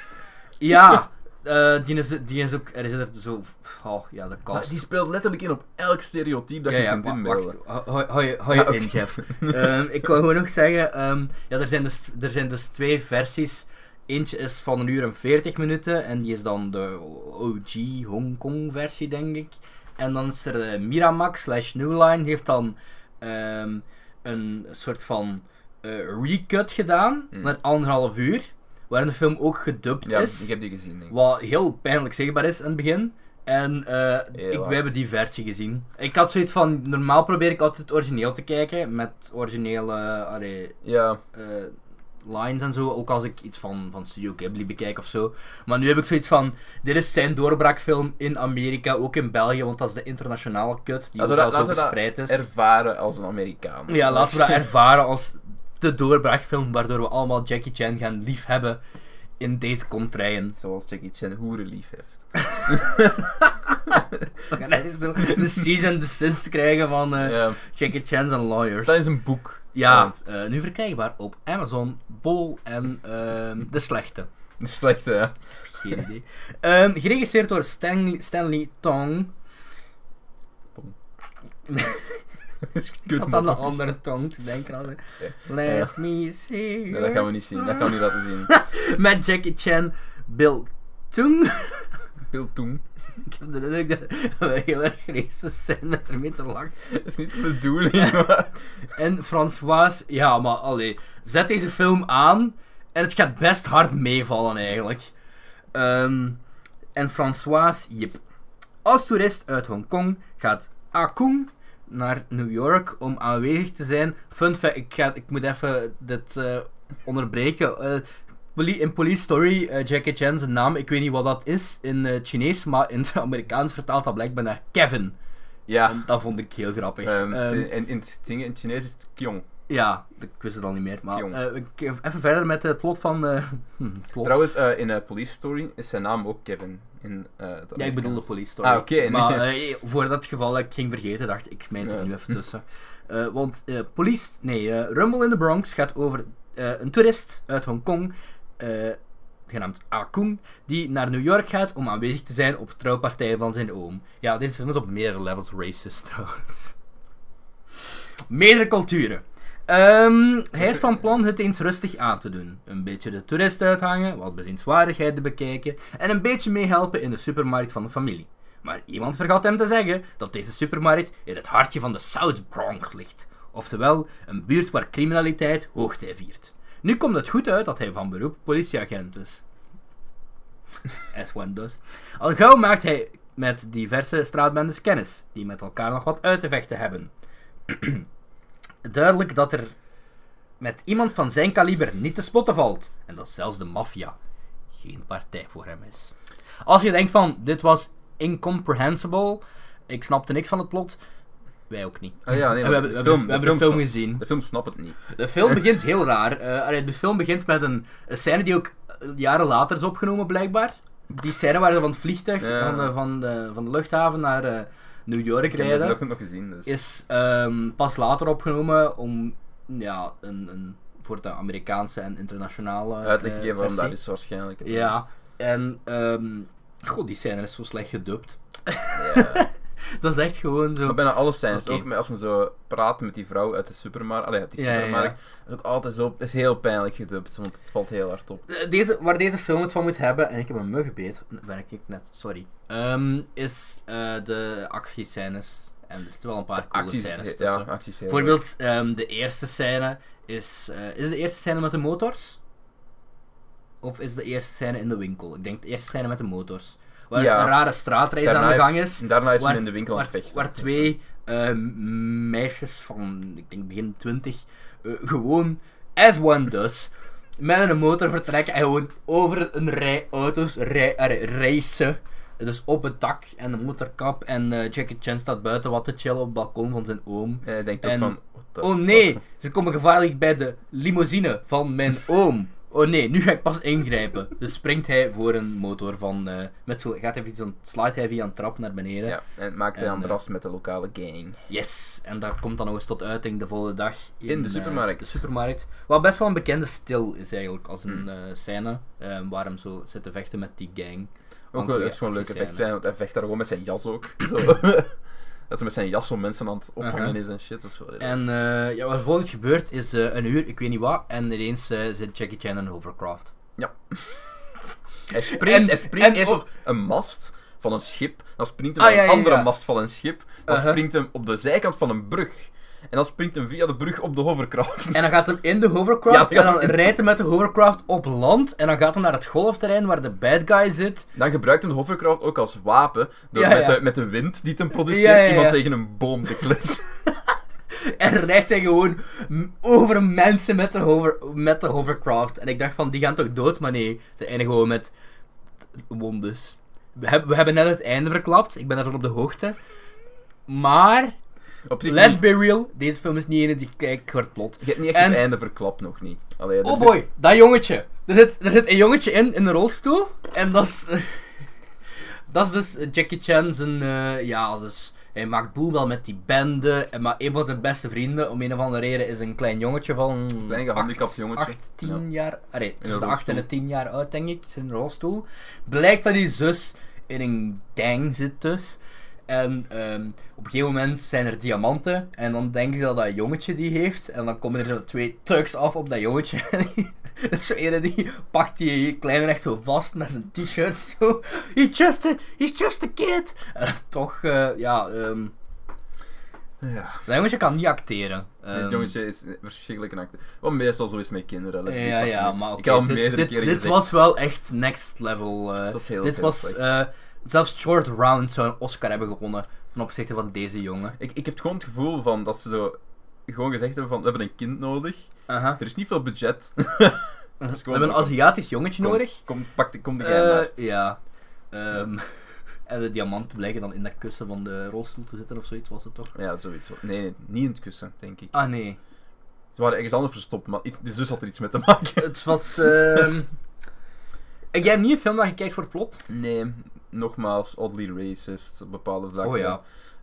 Ja, eh, die, is, die is ook... Er is er zo... Oh, ja, de Maar cast. die speelt letterlijk in op elk stereotype dat ja, je ja, kunt inbeelden. wacht. Hou- je, hou je Ja, in. Jeff. Ehm, ik wou gewoon nog zeggen, ehm, ja, er, zijn dus, er zijn dus twee versies. Eentje is van een uur en 40 minuten en die is dan de OG Hongkong versie, denk ik. En dan is er de Miramax slash Newline, heeft dan ehm, een soort van eh, recut gedaan, Hmm. met anderhalf uur, waarin de film ook gedubt Ja, is. ik heb die gezien. Denk ik. Wat heel pijnlijk zichtbaar is in het begin. En eh, ik, we hebben die versie gezien. Ik had zoiets van, normaal probeer ik altijd het origineel te kijken, met originele allee, Ja, eh, lines en zo, ook als ik iets van, van Studio Ghibli bekijk of zo. Maar nu heb ik zoiets van, dit is zijn doorbraakfilm in Amerika, ook in België, want dat is de internationale cut die overal dat- zo laten we dat verspreid is. ervaren als een Amerikaan. Ja, laten we dat ervaren als de doorbraakfilm, waardoor we allemaal Jackie Chan gaan liefhebben in deze contraien. Zoals Jackie Chan hoeren lief heeft. Eens zo een cease and desist krijgen van eh, Ja, Jackie Chan's and Lawyers. dat is een boek. Ja, eh, nu verkrijgbaar op Amazon, Bol en ehm, De Slechte. De slechte, ja. Geen idee. Ehm, geregisseerd door Stanley, Stanley Tong. Is Ik zat aan de andere tong te denken. Ja. Let me see. Nee, dat gaan we niet zien. Dat gaan we niet laten zien. Met Jackie Chan, Bill Tung. Veel toen. Ik heb de indruk dat we heel erg racist zijn met ermee te lachen. Dat is niet de bedoeling, maar... En François, ja, maar allee, zet deze film aan en het gaat best hard meevallen eigenlijk. Ehm, en François, jip. Als toerist uit Hongkong gaat Akung naar New York om aanwezig te zijn. Fun fact, ik, ga, ik moet even dit eh, onderbreken. Eh, in Police Story, eh, Jackie Chan zijn naam, ik weet niet wat dat is in het Chinees, maar in het Amerikaans vertaalt dat blijkbaar naar Kevin. Ja. En dat vond ik heel grappig. De- en in het, in het Chinees is het Kyong. Ja, ik wist het al niet meer. Maar eh, even verder met het plot van... eh, hm, het plot. Trouwens, eh, in uh, Police Story is zijn naam ook Kevin. In, eh, Ja, ik bedoel de police story. Ah, oké. Maar eh, voor dat geval dat ik ging vergeten, dacht ik, er Ja. nu even tussen. Eh, want eh, police, nee, eh, Rumble in the Bronx gaat over eh, een toerist uit Hongkong, eh genaamd Akung, die naar New York gaat om aanwezig te zijn op de trouwpartij van zijn oom. Ja, deze film is op meerdere levels racist trouwens. Meerdere culturen. Ehm, hij is van plan het eens rustig aan te doen. Een beetje de toerist uithangen, wat bezienswaardigheden bekijken en een beetje meehelpen in de supermarkt van de familie. Maar iemand vergat hem te zeggen dat deze supermarkt in het hartje van de South Bronx ligt. Oftewel, een buurt waar criminaliteit hoogtij viert. Nu komt het goed uit dat hij van beroep politieagent is. As one does. Al gauw maakt hij met diverse straatbendes kennis, die met elkaar nog wat uit te vechten hebben. Duidelijk dat er met iemand van zijn kaliber niet te spotten valt. En dat zelfs de maffia geen partij voor hem is. Als je denkt van, dit was incomprehensible, ik snapte niks van het plot, wij ook niet. Ah, ja, nee, we hebben, de film, we hebben de film gezien. De film snapt het niet. De film begint heel raar. Eh, de film begint met een, een scène die ook eh, jaren later is opgenomen, blijkbaar. Die scène waar ze van het vliegtuig, Ja. van, de, van, de, van de luchthaven naar eh, New York Ik heb rijden, nog gezien, dus... is ehm, pas later opgenomen om ja, een, een, voor de Amerikaanse en internationale Uitleg te geven waarom dat is waarschijnlijk. Ja, en ehm god, die scène is zo slecht gedubt. Ja. Dat is echt gewoon zo. Maar bijna alle scènes, ook als we zo praten met die vrouw uit de supermarkt, allee, uit die Ja, ja, ja. supermarkt, is ook altijd zo, is heel pijnlijk gedubt, want het valt heel hard op. Eh, Deze, waar deze film het van moet hebben, en ik heb een muggenbeet, werk ik net, sorry, ehm, is eh, de actiescènes. En er zitten wel een paar coole Acties, scènes ja, tussen. acties heel Bijvoorbeeld, ehm, de eerste scène is... eh, is de eerste scène met de motors? Of is de eerste scène in de winkel? Ik denk de eerste scène met de motors. Waar Ja. een rare straatreis Daarna aan de gang heeft- is. Daarna is waar- in de winkel aan Waar, het vechten. waar twee ehm, meisjes van, ik denk begin 20, eh, gewoon, as one does, met een motor vertrekken en gewoon over een rij auto's rij, eh, racen. Dus op het dak en de motorkap. En eh, Jackie Chan staat buiten wat te chillen op het balkon van zijn oom. En hij denkt ook En- van, Oh nee, ze komen gevaarlijk bij de limousine van mijn oom. Oh nee, nu ga ik pas ingrijpen. Dus springt hij voor een motor van. eh, met zo, gaat hij via zo'n slide hij via een trap naar beneden. Ja, en maakt hij En, aan de eh, ras met de lokale gang. Yes, en dat komt dan nog eens tot uiting de volgende dag In de eh, supermarkt. de supermarkt. Wat best wel een bekende stil is eigenlijk, als een Hmm. eh, scène eh, waar hem zo zit te vechten met die gang. Ook wel echt gewoon een leuke effect zijn, want hij vecht daar gewoon met zijn jas ook. Zo. Dat hij met zijn jas zo mensen aan het ophangen is en shit. Heel- En eh, ja, wat er volgens gebeurt is eh, een uur, ik weet niet wat, en ineens eh, zit Jackie Chan in een hovercraft. Hij springt, En- hij springt eerst op een mast van een schip, dan springt hij Ah, naar ja, een ja, andere ja. mast van een schip, dan springt hem op de zijkant van een brug. En dan springt hem via de brug op de hovercraft. En dan gaat hem in de hovercraft, Ja, en dan hem in- rijdt hij met de hovercraft op land, en dan gaat hij naar het golfterrein waar de bad guy zit. Dan gebruikt hem de hovercraft ook als wapen, door Ja, met. De, met de wind die hem produceert, iemand tegen een boom te klitsen. En rijdt hij gewoon over mensen met de, hover, met de hovercraft. En ik dacht van, die gaan toch dood? Maar nee, ze eindigen gewoon met wondes. We, hebben we hebben net het einde verklapt. Ik ben daarvan op de hoogte. Maar, Op zich let's niet- be real, deze film is niet ene die kijkt voor het plot. Je hebt niet echt En- het einde verklapt nog niet. Allee, Oh zit- boy, dat jongetje. Er zit, er zit een jongetje in, in een rolstoel. En dat is... dat is dus Jackie Chan zijn... eh, ja, dus... Hij maakt boel wel met die bende. En maar een van zijn beste vrienden, om een of andere reden, is een klein jongetje van... Klein gehandicapt jongetje. acht, tien jaar... Allee, tussen de acht en de rolstoel. tien jaar oud, denk ik. Een rolstoel. Blijkt dat die zus in een gang zit dus. En ehm, op een gegeven moment zijn er diamanten. En dan denk ik dat dat jongetje die heeft. En dan komen er zo twee thugs af op dat jongetje. En zo ene die pakt die kleine echt zo vast met zijn t-shirt. Zo. He's just a, he's just a kid. En toch, eh, ja, ehm Ja. dat jongetje kan niet acteren. Het Ehm, jongetje is verschrikkelijk een acteur. Wat meestal zo is met kinderen. let's ja, ja, maar oké, Ik heb al dit, meerdere dit, keren dit gezegd. was wel echt next level. eh, Dat was heel, dit heel was. Zelfs Short Round zou een Oscar hebben gewonnen ten opzichte van deze jongen. Ik, ik heb gewoon het gevoel van dat ze zo gewoon gezegd hebben van we hebben een kind nodig. Aha. Er is niet veel budget. We gewoon hebben een Aziatisch jongetje Kom, nodig. Kom, pak de, kom de. Eh, ja. Ehm, en de diamanten blijken dan in dat kussen van de rolstoel te zitten of zoiets, was het toch? Ja, zoiets. Nee, nee, niet in het kussen, denk ik. Ah nee. Ze waren ergens anders verstopt, maar iets, dus dus had er iets mee te maken. Het was... ehm Heb jij niet een film dat je kijkt voor het plot? Nee, nogmaals, oddly racist op bepaalde vlakken. Oh ja.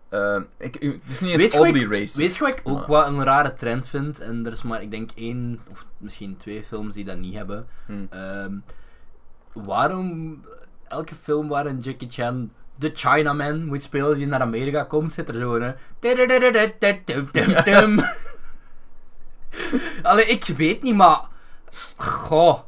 Eh, ik, het is niet eens oddly racist. Weet je wat ik ook wat een rare trend vind? En er is maar, ik denk, één of misschien twee films die dat niet hebben. Hm. Ehm, waarom elke film waarin Jackie Chan de Chinaman moet spelen die naar Amerika komt, zit er zo'n... eh, Allee, ik weet niet, maar... Goh.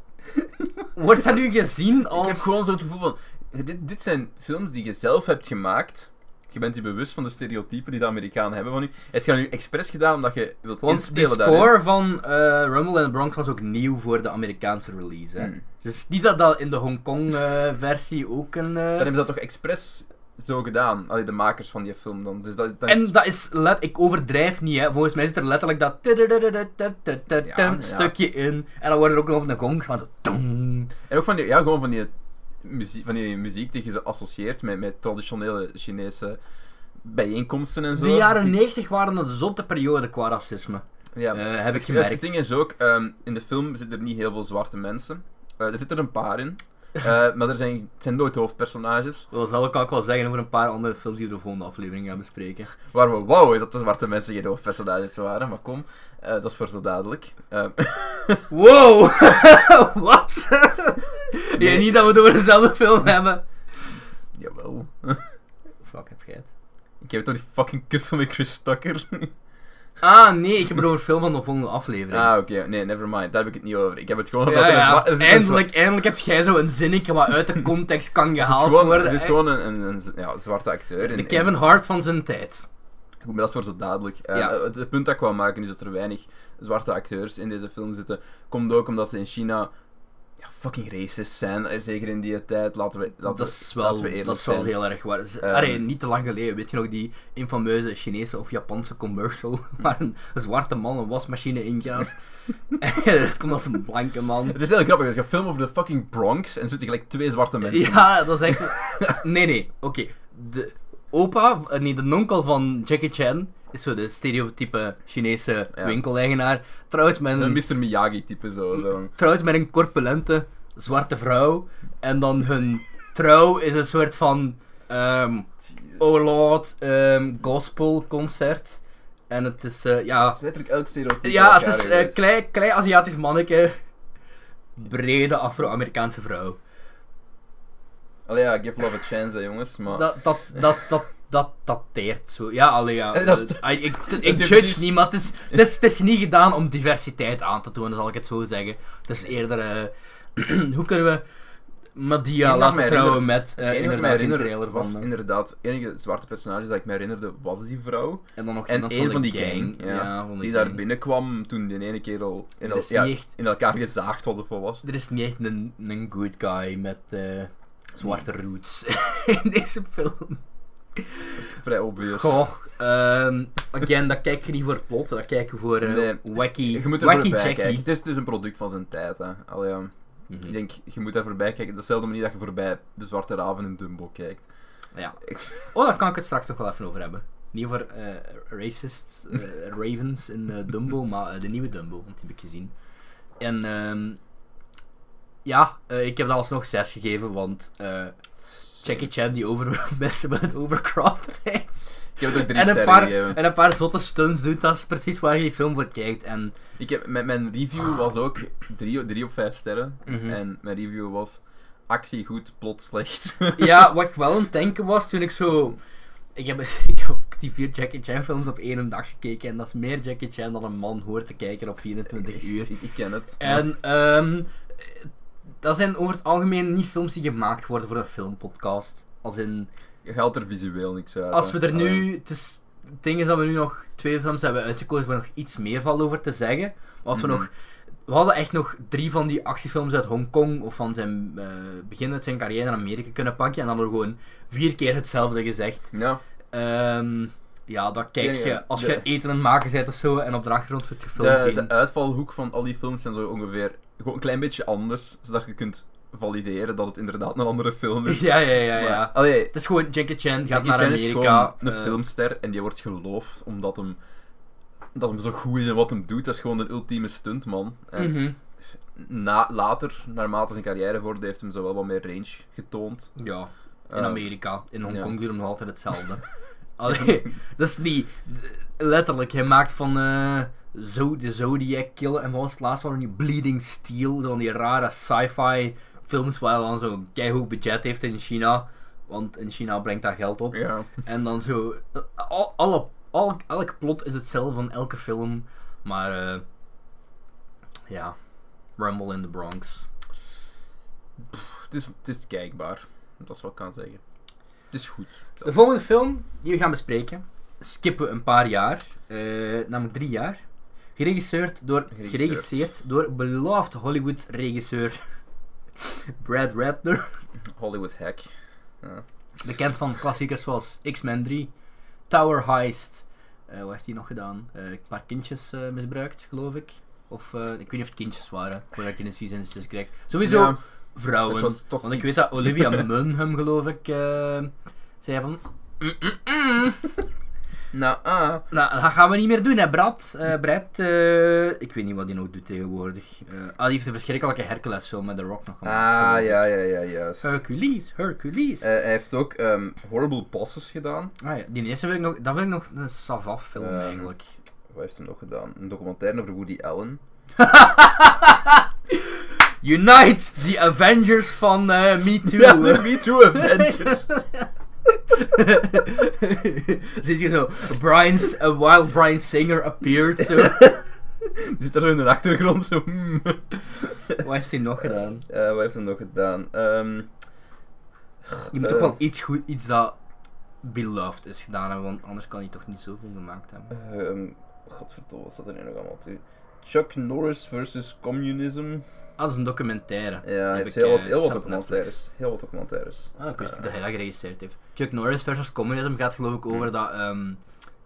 Wordt dat nu gezien als... Ik heb gewoon zo het gevoel van... Dit, dit zijn films die je zelf hebt gemaakt. Je bent je bewust van de stereotypen die de Amerikanen hebben van u. Het je nu expres gedaan omdat je wilt Want de inspelen daarin. score van eh, Rumble in the Bronx was ook nieuw voor de Amerikaanse release. Hè? Hmm. Dus niet dat dat in de Hongkong-versie ook een... eh, Dan hebben ze dat toch expres zo gedaan. Allee, de makers van die film dan. Dus dat, dat En dat is, let, ik overdrijf niet, hè. volgens mij zit er letterlijk dat ja. stukje in. En dan wordt er ook nog op de gong van zo... En ook van die, ja, gewoon van die muziek, van die muziek die je zo associeert met, met traditionele Chinese bijeenkomsten en zo. De jaren 90 waren een zotte periode qua racisme. Ja. Eh, heb ik gemerkt. Het ding is ook, ehm, in de film zitten er niet heel veel zwarte mensen. Eh, er zitten er een paar in. Eh, maar er zijn, het zijn nooit hoofdpersonages. Dat zal ik ook wel zeggen over een paar andere films die we de volgende aflevering gaan bespreken. Waar we wou dat de zwarte mensen geen hoofdpersonages waren. Maar kom, dat is voor zo dadelijk. Ehm, Wow! Wat? Nee. Ja, niet dat we het over dezelfde film hebben. jawel. Fuck, heb jij het? Ik heb toch die fucking kutfilm met Chris Tucker. Ah, nee, ik heb het over film van de volgende aflevering. ah, oké. Nee, never mind. Daar heb ik het niet over. Ik heb het gewoon over Ja, dat ja, een eindelijk, eindelijk heb jij zo een zinnetje wat uit de context kan Het gehaald gewoon, worden. het is gewoon een, een, een ja, zwarte acteur. de in- Kevin Hart van zijn tijd. Goed, maar dat is voor zo dadelijk. Eh, Ja. het, het punt dat ik wou maken is dat er weinig zwarte acteurs in deze film zitten. Komt ook omdat ze in China ja, fucking racist zijn. eh, Zeker in die tijd. Laten we, laten dat is wel, we dat is wel heel erg waar. Z- Ehm. Niet te lang geleden, weet je nog die infameuze Chinese of Japanse commercial waar een, zwarte man een wasmachine ingaat. en het komt als een blanke man. Het is heel grappig. Het is een film over de fucking Bronx en er zitten gelijk twee zwarte mensen. Ja, dat is echt... Nee, nee, oké. De opa, eh, nee, de nonkel van Jackie Chan is zo de stereotype Chinese Ja. winkeleigenaar. Trouwt met Een een, Mr. Miyagi-type zo. zo. trouwt met een corpulente zwarte vrouw. En dan hun trouw is een soort van... ehm oh Lord, ehm, gospel concert. En het is, eh, ja... Het is letterlijk elk stereotype. Ja, het is elkaar eh klein, klein Aziatisch manneke. Brede Afro-Amerikaanse vrouw. Allee, ja, give love a chance, hè, jongens. Maar... Dat, dat, dat, dat, dat dateert zo. Ja, allee, ja. Eh, dat is- ik, ik, judge precies- niet, maar het is, het, is, het is niet gedaan om diversiteit aan te tonen, zal ik het zo zeggen. Het is eerder... eh, hoe kunnen we Madia laten trouwen met Het eh enige inderdaad een trailer was van... inderdaad, het enige zwarte personage dat ik me herinnerde was die vrouw. en dan nog En de van die gang, ja, van die gang. daar binnenkwam toen die ene kerel in, el- ja, echt- in elkaar gezaagd was of wat was. Er is niet echt een, een good guy met eh, zwarte roots in deze film. Dat is vrij obvious. Goh, ehm again, dat kijk je niet voor plot, dat kijk je voor eh, Nee. wacky, Je moet er wacky kijken. Het is, het is een product van zijn tijd. Hè. Allee. Mhm. Ik denk, je moet daar voorbij kijken. Dezelfde manier dat je voorbij de Zwarte Raven in Dumbo kijkt. Ja. Oh, daar kan ik het straks toch wel even over hebben. Niet over eh racist eh, ravens in Dumbo, maar de nieuwe Dumbo, want die heb ik gezien. En ehm, ja, ik heb dat alsnog 6 gegeven, want eh, Jackie Chan die over mensen met een rijdt. Ik heb het ook drie En een, paar, gegeven. en een paar zotte stunts doet, dat is precies waar je die film voor kijkt. En Ik heb, mijn, mijn review was ook 3 op 5 sterren. Mhm. En mijn review was actie goed, plot slecht. ja, wat ik wel aan het denken was toen ik zo. Ik heb, ik heb ook die vier Jackie Chan films op één dag gekeken. En dat is meer Jackie Chan dan een man hoort te kijken op 24 uur. Ik, ik ken het. En ehm dat zijn over het algemeen niet films die gemaakt worden voor een filmpodcast. Als in, Je haalt er visueel niks uit. als we er nu. Het, is, het ding is dat we nu nog twee films hebben uitgekozen waar nog iets meer valt over te zeggen. Maar als we Mhm. nog. We hadden echt nog drie van die actiefilms uit Hongkong of van zijn eh, begin uit zijn carrière in Amerika kunnen pakken. En dan hadden we gewoon vier keer hetzelfde gezegd. Ja, Ehm, ja, dat kijk ja. je als De- je eten aan het maken bent of zo en op de achtergrond wordt je film de, zien. de uitvalhoek van al die films zijn zo ongeveer gewoon een klein beetje anders, zodat je kunt valideren dat het inderdaad een andere film is. Ja, ja, ja, ja. Allee, Het is gewoon Jackie Chan gaat Jackie naar Chan is Amerika. gewoon een eh, filmster en die wordt geloofd omdat hem dat hem zo goed is in wat hem doet. Dat is gewoon een ultieme stuntman. En Mhm. na, later, naarmate zijn carrière vorderde, heeft hem zo wel wat meer range getoond. Ja, in Eh, Amerika. In Hongkong ja. doen we nog altijd hetzelfde. Allee, dat is niet... Letterlijk, hij maakt van eh, zo, de Zodiac Killer en wat was het laatste van die Bleeding Steel, zo van die rare sci-fi films waar dan zo'n keihoog budget heeft in China. Want in China brengt dat geld op. Ja. En dan zo... eh, Al, alle, al, elk plot is hetzelfde van elke film. Maar... eh, ja. Rumble in the Bronx. Het is, het is kijkbaar. Dat is wat ik kan zeggen. Het is goed. De volgende film die we gaan bespreken, skippen we een paar jaar, eh, namelijk drie jaar. Geregisseerd door, Geregisseerd. geregisseerd door beloved Hollywood regisseur Brad Ratner. Hollywood hack. Ja. Bekend van klassiekers zoals X-Men 3, Tower Heist. Eh, wat heeft hij nog gedaan? Eh, een paar kindjes eh, misbruikt, geloof ik. Of ik weet niet of het kindjes waren, voordat ik in de seasons kreeg. Sowieso Ja, vrouwen. was- Want ik weet dat Olivia Munn hem, geloof ik, zei van... "Mm, mm, mm." Nou, ah. Nou, dat gaan we niet meer doen, hè, Brad. Eh Brad, eh, ik weet niet wat hij nog doet tegenwoordig. Eh, ah, die heeft een verschrikkelijke Hercules-film met The Rock nog gemaakt. Ah, ja, ja, ja, juist. Hercules, Hercules. Hij heeft ook ehm, Horrible Bosses gedaan. ah, ja, die eerste vind ik nog, dat vind ik nog een savaf film Ehm, eigenlijk. Wat heeft hij nog gedaan? Een documentaire over Woody Allen. Unite, the Avengers van Me Too. Ja, de Me Too Avengers. Zit je zo, Brian's, a wild Brian Singer appeared, zo. Zit zo in de achtergrond. Zo. hmm. Wat heeft hij nog gedaan? Eh, wat heeft hij nog gedaan? Ehm, Je moet Eh. toch wel iets goed, iets dat beloved is gedaan hebben, want anders kan hij toch niet zoveel gemaakt hebben. ehm, godverdomme, wat staat er nu nog allemaal toe? Chuck Norris versus Communism. Ah, dat is een documentaire. Ja, hij heeft ik, heel, wat, eh, heel wat documentaires. Heel wat documentaires. Ah, ik wist niet Eh, dat hij dat geregisseerd heeft. Chuck Norris versus Communism gaat geloof ik over dat ehm,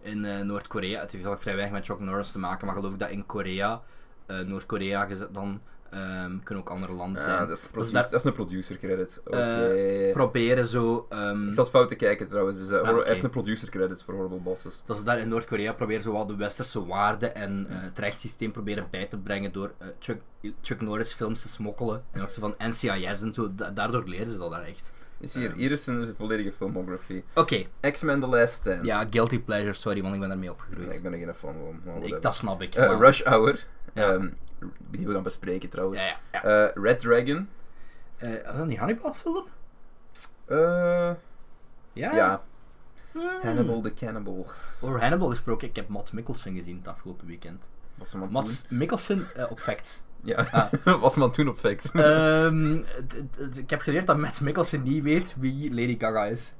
in eh, Noord-Korea, het heeft wel vrij weinig met Chuck Norris te maken, maar geloof ik dat in Korea, Noord-Korea dan ehm, kunnen ook andere landen Ja, zijn. dat is, Dus dat is een producer credit. Oké. Eh, Proberen zo, ehm, ik zat fout te kijken trouwens. Dus, eh, Ah, heeft een producer credit voor Horrible Bosses. dat ze daar in Noord-Korea proberen zo wat de westerse waarden en eh, het rechtssysteem proberen bij te brengen door Chuck, Chuck Norris films te smokkelen. En ook zo van NCIS en zo, da- daardoor leren ze dat daar echt. Is hier, Eh. hier is een volledige filmography. Oké, X-Men The Last Stand. ja, guilty pleasure, sorry, want ik ben daarmee opgegroeid. Nee, ik ben er geen fan van. ik, dat snap ik. Rush Hour. Ja. ehm, die we gaan bespreken trouwens. Ja, ja, ja. Eh, Red Dragon. Eh, oh, die Hannibal film? Eh, Ja. ja, Hmm. Hannibal the Cannibal. Over Hannibal gesproken, ik heb Mats Mikkelsen gezien het afgelopen weekend. Was Mats Mikkelsen op Facts. Ja, Ah. was het doen op Facts. Ehm, ik heb geleerd dat Mats Mikkelsen niet weet wie Lady Gaga is.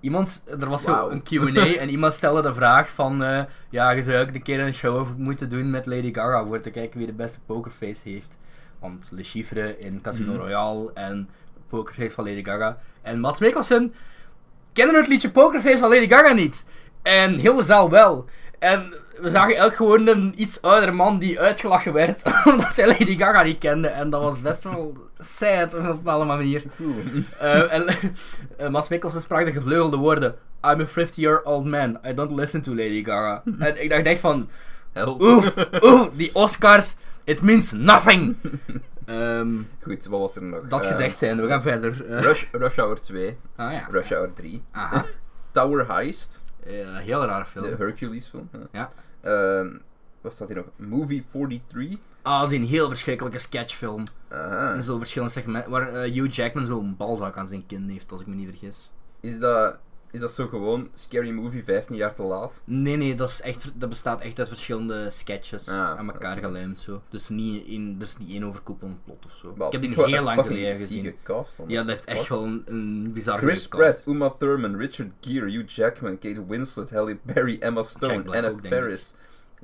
Iemand, er was zo Wauw. een Q&A en iemand stelde de vraag van... eh, ja, je zou ook een keer een show over moeten doen met Lady Gaga voor te kijken wie de beste pokerface heeft. Want Le Chiffre in Casino Mhm. Royale en Pokerface van Lady Gaga. En Mats Mikkelsen kende het liedje Pokerface van Lady Gaga niet. En heel de zaal wel. En we zagen elk gewoon een iets oudere man die uitgelachen werd omdat hij Lady Gaga niet kende. En dat was best wel sad op een bepaalde manier. Eh, en eh, Mats Mikkelsen sprak de gevleugelde woorden: I'm a 50-year-old man. I don't listen to Lady Gaga. en ik dacht echt van: oef, oef, die Oscars, it means nothing. Ehm, Goed, wat was er nog? dat Eh, gezegd zijn, we gaan verder. Rush, Rush Hour 2. ah ja. Rush Hour 3. Aha. Tower Heist. Heel rare film. De Hercules film. Ja. Ehm, wat staat hier nog? Movie 43. Ah, dat is een heel verschrikkelijke sketchfilm. Aha. In zo'n verschillende segmenten. Waar eh, Hugh Jackman zo'n balzak aan zijn kin heeft, als ik me niet vergis. Is dat, is dat zo gewoon Scary Movie 15 jaar te laat? Nee, nee, dat, is echt, dat bestaat echt uit verschillende sketches Ah, aan elkaar gelijmd. Zo. Dus niet in, er is niet één overkoepelend plot of zo. Ik heb die heel lang geleden gezien. cast. Ja, dat heeft echt wel een, een bizarre Chris cast. Pratt, Uma Thurman, Richard Gere, Hugh Jackman, Kate Winslet, Halle Berry, Emma Stone, Black Anna ook. Faris,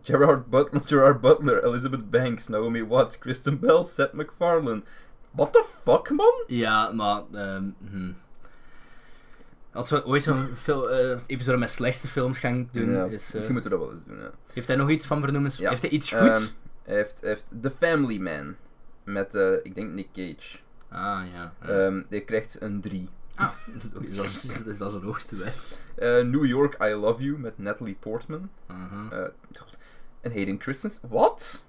Gerard Butler, Gerard Butler, Elizabeth Banks, Naomi Watts, Kristen Bell, Seth MacFarlane. What the fuck, man? Ja, maar... hm. Als we ooit zo'n eh, episode met slechtste films gaan doen, Ja, is... eh, misschien moeten we dat wel eens doen, ja. heeft hij nog iets van vernoemen? Ja. Heeft hij iets goed? Ehm, hij, heeft, heeft The Family Man. Met, eh, ik denk, Nick Cage. ah, ja. die krijgt een 3. ah, is dat, is dat zijn hoogste? Eh, New York, I Love You met Natalie Portman. God. En Hayden Christensen. Wat?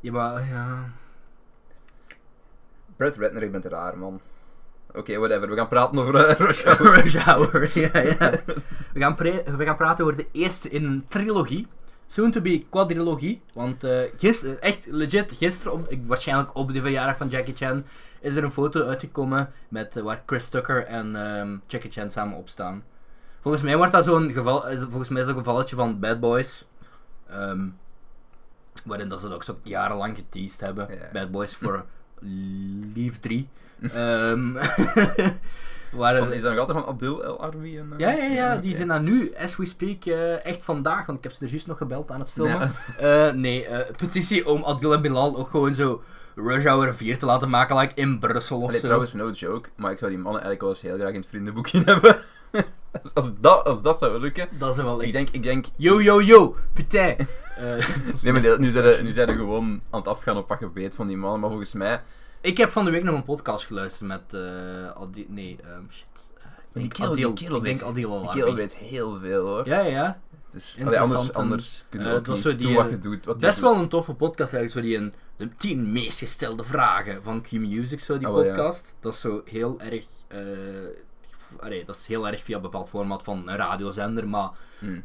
Ja, maar, ja... Brad Ratner, ik ben te raar, man. Oké, whatever. We gaan praten over eh, Rush Hour. Rush Hour, ja, ja. We gaan, we gaan praten over de eerste in een trilogie. Soon to be quadrilogie. Want eh gisteren, echt legit, gisteren, op, waarschijnlijk op de verjaardag van Jackie Chan, is er een foto uitgekomen met eh, waar Chris Tucker en ehm, Jackie Chan samen opstaan. Volgens mij wordt dat zo'n geval, is- volgens mij is dat een gevalletje van Bad Boys. Ehm, waarin dat ze dat ook zo jarenlang geteased hebben. Bad Boys voor Leave 3. Ehm Van, is dat nog altijd van Adil El Arbi? En, eh, ja, ja, ja, die zijn dan nu, as we speak, eh, echt vandaag, want ik heb ze er juist nog gebeld aan het filmen. Ja. Eh, nee, petitie om Adil en Bilal ook gewoon zo Rush Hour 4 te laten maken, like in Brussel of Allee, zo. trouwens, no joke, maar ik zou die mannen eigenlijk wel eens heel graag in het vriendenboekje hebben. als, dat, als dat zou lukken. Dat is wel echt... Ik denk, ik denk... Yo, yo, yo, putain. Nee, maar nu zijn, ze- nu zijn gewoon aan het afgaan op wat je weet van die mannen, maar volgens mij... ik heb van de week nog een podcast geluisterd met eh Adil... Nee, ehm, shit. Ik Die denk Adil, die kerel ik denk Adil Die al kerel weet heel veel, hoor. Ja, ja, ja. Dus, Interessant allee, anders, anders kun je eh, het was zo die, doen wat eh, je doet. Wat die Best doet. wel een toffe podcast eigenlijk, zo die een, de 10 meest gestelde vragen van Q-Music, zo die Ah, ja. podcast. Dat is zo heel erg, allee, dat is heel erg via een bepaald format van een radiozender, maar Hmm.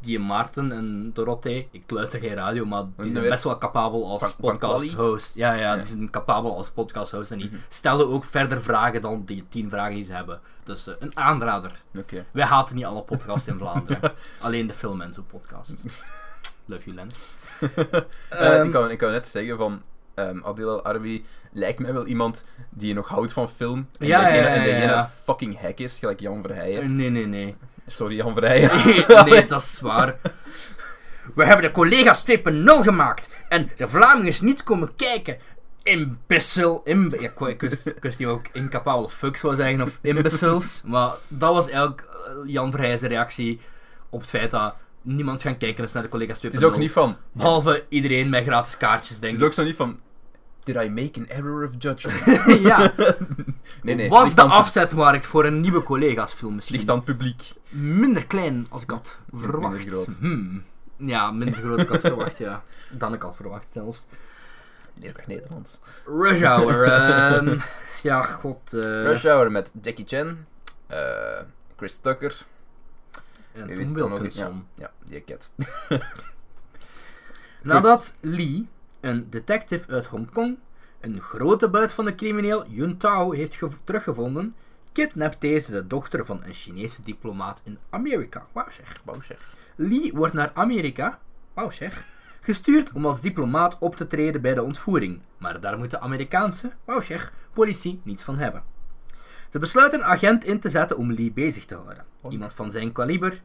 Die Maarten en Dorothee, ik luister geen radio, maar die zijn best wel capabel als Van- van Quali? podcast host. Ja, ja, Ja. die zijn capabel als podcast host en die Mhm. stellen ook verder vragen dan die 10 vragen die ze hebben. Dus eh, een aanrader. Oké. Wij haten niet alle podcasts in Vlaanderen. Alleen de Film en Zo podcast. Love you, Lennart. Eh, ik, kan, ik kan net zeggen van... ehm Adil El Arbi lijkt mij wel iemand die nog houdt van film. En Ja, ja, degene, ja, En ja, degene ja. fucking hack is, gelijk Jan Verheijen. Nee, nee, nee. Sorry, Jan Verheijen. nee, dat is waar. We hebben de collega's 2.0 gemaakt en de Vlamingen niet komen kijken. Imbecile. Imb ja, ik, ik, wist, ik wist niet ook incapabele fucks zou zeggen of imbeciles. Maar dat was eigenlijk eh, Jan Verheij's reactie op het feit dat niemand gaan kijken is naar de collega's 2.0. Het is ook niet van... Behalve iedereen met gratis kaartjes, denk Het ik. is ook zo niet van... Did I make an error of judgment? ja. Nee, nee. Was de afzetmarkt voor een nieuwe collega's film misschien? Ligt aan het publiek. minder klein als ik had Minder verwacht. groot. Hmm. Ja, minder groot als ik had verwacht, ja. Dan ik had verwacht zelfs. Leerkracht Nederlands. Rush Hour. ehm, ja, god. eh, Rush Hour met Jackie Chan. eh, Chris Tucker. en Tom eens? Wilkinson. Ja, die cat. Nadat Lee, een detective uit Hongkong, een grote buit van de crimineel Yun Tao heeft gev- teruggevonden, kidnapt deze de dochter van een Chinese diplomaat in Amerika. Wauw zeg. Wauw zeg. Lee wordt naar Amerika, wauw zeg, gestuurd om als diplomaat op te treden bij de ontvoering. Maar daar moet de Amerikaanse, wauw zeg, politie niets van hebben. Ze besluiten een agent in te zetten om Lee bezig te houden. Iemand van zijn kaliber,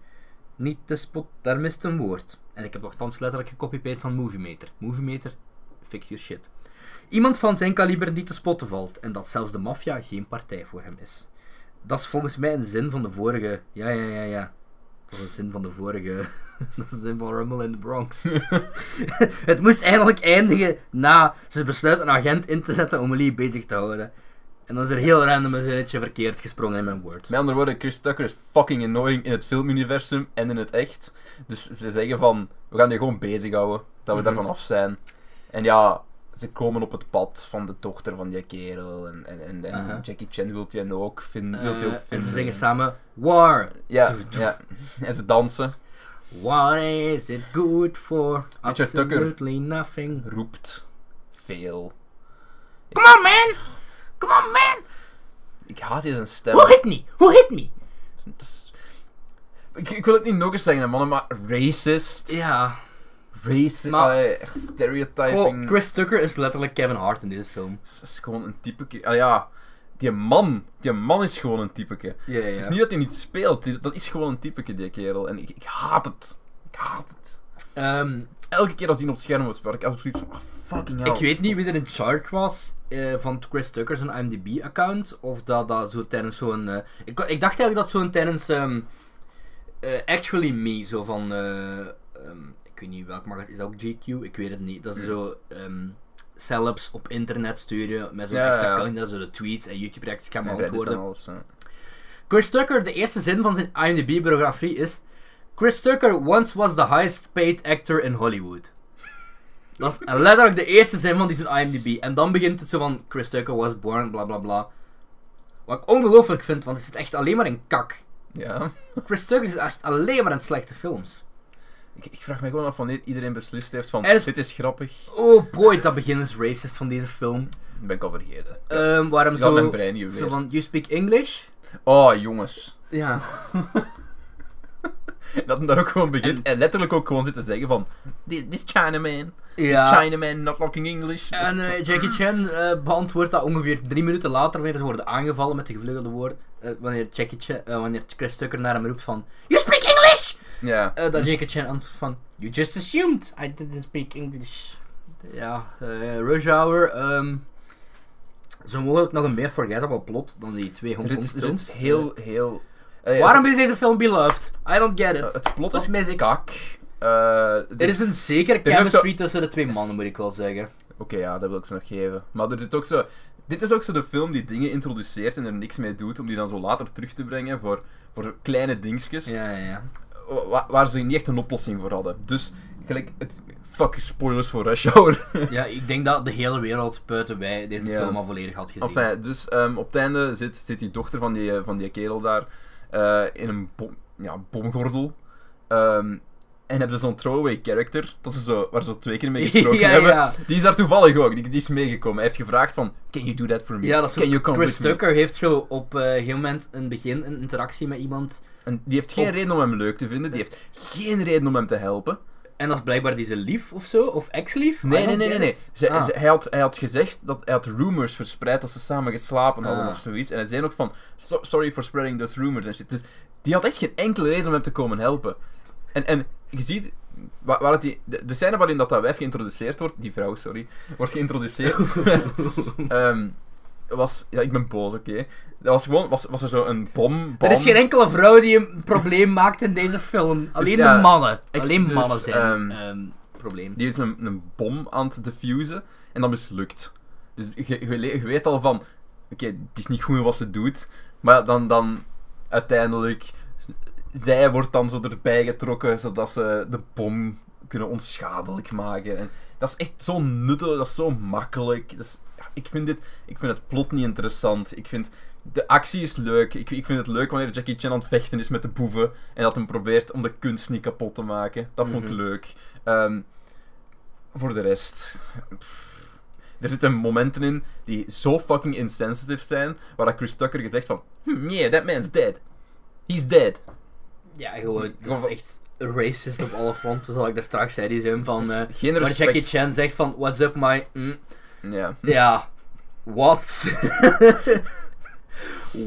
niet te spot, daar mist een woord. En ik heb nogthans letterlijk gecopy-paste van Movie Meter. Your shit. Iemand van zijn kaliber niet te spotten valt en dat zelfs de maffia geen partij voor hem is. Dat is volgens mij een zin van de vorige. Ja, ja, ja, ja. Dat is een zin van de vorige. dat is een zin van Rumble in the Bronx. het moest eigenlijk eindigen na ze besluiten een agent in te zetten om Lee bezig te houden. En dan is er heel random een zinnetje verkeerd gesprongen in mijn woord. Met andere woorden, Chris Tucker is fucking annoying in het filmuniversum en in het echt. Dus ze zeggen van, we gaan die gewoon bezighouden. Dat we Mhm. daarvan af zijn. En ja, ze komen op het pad van de dochter van die kerel. En, en, en. Jackie Chan wilt je ook, vind, wilt je ook Eh, vinden. en ze zingen samen War. Ja, ja, en ze dansen. What is it good for? Absolutely nothing. Roept veel. Come on man! Come on man! Ik haat deze stem. Who hit me? Who hit me? Is- Ik, ik wil het niet nog eens zeggen, mannen, maar racist. Ja. Racist. Maar- echt stereotyping. Chris Tucker is letterlijk Kevin Hart in deze film. Het is gewoon een typeke. Ah ja, die man. Die man is gewoon een typeke. Ja, ja. Het is niet dat hij niet speelt, dat is gewoon een typeke, die kerel. En ik, ik haat het. Ik haat het. Ehm, Elke keer als die op het scherm was, werd ik zoiets van, ah, fucking hell. ik weet niet wie er in charge was eh, van Chris Tucker zijn IMDb-account. Of dat dat zo tijdens zo'n... eh, ik, ik dacht eigenlijk dat zo'n tijdens... ehm, eh, Actually Me, zo van... ik weet niet welk magazine... Is dat ook GQ? Ik weet het niet. Dat is zo... ehm celebs op internet sturen met zo'n Ja, echt ja, ja. account. Dat zo de tweets en YouTube-reacties gaan beantwoorden. Chris Tucker, de eerste zin van zijn IMDb-biografie is... Chris Tucker once was the highest paid actor in Hollywood. Dat is letterlijk de eerste zin van die zijn IMDb. En dan begint het zo van Chris Tucker was born, bla bla bla. Wat ik ongelooflijk vind, want het zit echt alleen maar in kak. Ja. Chris Tucker zit echt alleen maar in slechte films. Ik, ik vraag me gewoon af wanneer iedereen beslist heeft van, is- dit is grappig. Oh boy, dat begin is racist van deze film. Dat ben ik al vergeten. Ehm waarom gaat mijn zo, brein zo van, you speak English? Oh, jongens. Ja. Dat hem daar ook gewoon begint. En, letterlijk ook gewoon zit te zeggen van, this, this Chinaman, this Ja. Chinaman not talking English. En eh, Jackie Chan eh, beantwoordt dat ongeveer drie minuten later wanneer ze worden aangevallen met de gevleugelde woorden. eh, wanneer, Jackie Chan, wanneer Chris Tucker naar hem roept van You! Ja. Eh, dat Jackie Chan antwoordt van You just assumed I didn't speak English. Ja, eh Rush Hour. ehm zo mogelijk nog een meer forgettable plot dan die twee Hongkong is, er films. is heel, heel... eh, Waarom is deze film beloved? I don't get it. het plot is mis kak. Er dit- is een zekere chemistry tussen de twee mannen, moet ik wel zeggen. Oké, ja, dat wil ik ze nog geven. Maar er zit ook zo... Dit is ook zo de film die dingen introduceert en er niks mee doet, om die dan zo later terug te brengen voor, voor kleine dingetjes, Ja, ja, ja. Wa- waar ze niet echt een oplossing voor hadden. Dus, gelijk, het... Fuck, spoilers voor Rush Hour. Ja, ik denk dat de hele wereld buiten wij deze film al volledig had gezien. Enfin, dus ehm, op het einde zit, zit die dochter van die, eh, van die kerel daar eh, in een bom, ja, bomgordel. Ehm, en hebben ze zo'n throwaway character, dat ze zo, waar ze twee keer mee gesproken ja, hebben. ja. Die is daar toevallig ook, die, die is meegekomen. Hij heeft gevraagd van, can you do that for me? Ja, dat can you come Chris me? Tucker heeft zo op eh, een gegeven moment in het begin een interactie met iemand. En die heeft geen Op- reden om hem leuk te vinden, die heeft geen reden om hem te helpen. En dat is blijkbaar die zijn lief of zo, of ex-lief. Nee, nee, nee, nee. Ze- Ah. ze- hij, had, hij had gezegd dat hij had rumors verspreid dat ze samen geslapen hadden Ah. of zoiets. En hij zei ook van, "So- sorry for spreading those rumors en shit. Dus die had echt geen enkele reden om hem te komen helpen. En, en je ziet, waar, waar het die, de, de scène waarin dat, dat wijf geïntroduceerd wordt, die vrouw, sorry, wordt geïntroduceerd, ehm, was, ja, ik ben boos, oké. Dat was gewoon, was, was er zo een bom, Er is geen enkele vrouw die een probleem maakt in deze film. Alleen ja, de mannen. Alleen dus, mannen zijn ehm, probleem. Die is een, een bom aan het diffusen en dat mislukt. Dus je, je, le- je weet al van, oké, het is niet goed wat ze doet, maar dan, dan uiteindelijk, zij wordt dan zo erbij getrokken zodat ze de bom kunnen onschadelijk maken. En dat is echt zo nuttig, dat is zo makkelijk. Dat is, ja, ik, vind dit, ik vind het plot niet interessant. Ik vind, de actie is leuk. Ik, ik vind het leuk wanneer Jackie Chan aan het vechten is met de boeven en dat hem probeert om de kunst niet kapot te maken. Dat vond ik Mhm. leuk. Ehm, voor de rest. pff, Er zitten momenten in die zo fucking insensitive zijn, waar dat Chris Tucker gezegd van, hmm, yeah, that man's dead. He's dead. Ja, gewoon, dat is echt racist op alle fronten, zoals ik daar straks zei. Die zin van... Geen waar respect. Jackie Chan zegt van, what's up my... mm, Ja. Ja, what?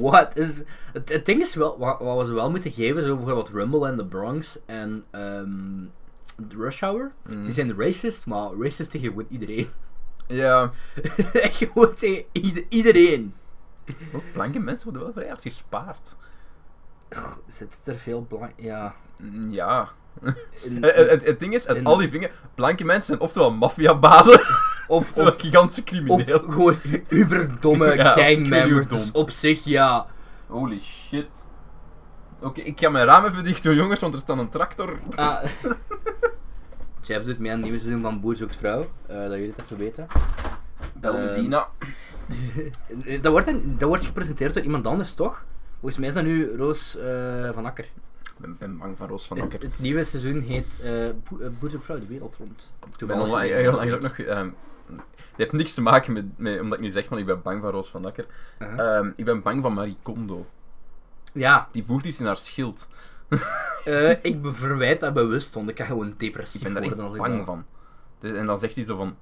What is... Het, het ding is wel, wat, wat we ze wel moeten geven, zo bijvoorbeeld Rumble en The Bronx en ehm Rush Hour. Mm. Die zijn racist, maar racist tegen gewoon iedereen. Ja. Echt gewoon tegen ieder- iedereen. Ook blanke mensen worden wel vrij hard gespaard. Zit er veel blank... Ja. Mm, Ja. In- Het, het ding is, uit in- al die dingen, blanke mensen zijn oftewel maffiabazen, of, of of, gigantische of crimineel. gewoon uberdomme Ja, gangmembers. Dus op zich, ja. Holy shit. Oké, ik ga mijn ramen even dicht doen, jongens, want er staat een tractor. Ah. Jeff doet mee aan het nieuwe seizoen van Boer zoekt vrouw. eh, dat jullie het even weten. Bel Ehm, Medina. Eh, Dat wordt, een- dat wordt gepresenteerd door iemand anders, toch? Volgens mij is dat nu Roos eh, van Akker. Ik ben, ben bang van Roos van Akker. het nieuwe seizoen heet vrouw de wereld rond. Ik Ik ben toevallig onlangs gelezen. heel lang ook nog... ehm, het heeft niks te maken met, met... Omdat ik nu zeg van ik ben bang van Roos van Akker. Ehm, ik ben bang van Marie Kondo. Ja, Die voert iets in haar schild. eh, ik verwijt dat bewust, want ik ga gewoon Ik depressief ben daar echt worden ik bang van. Dus, en dan zegt hij zo van...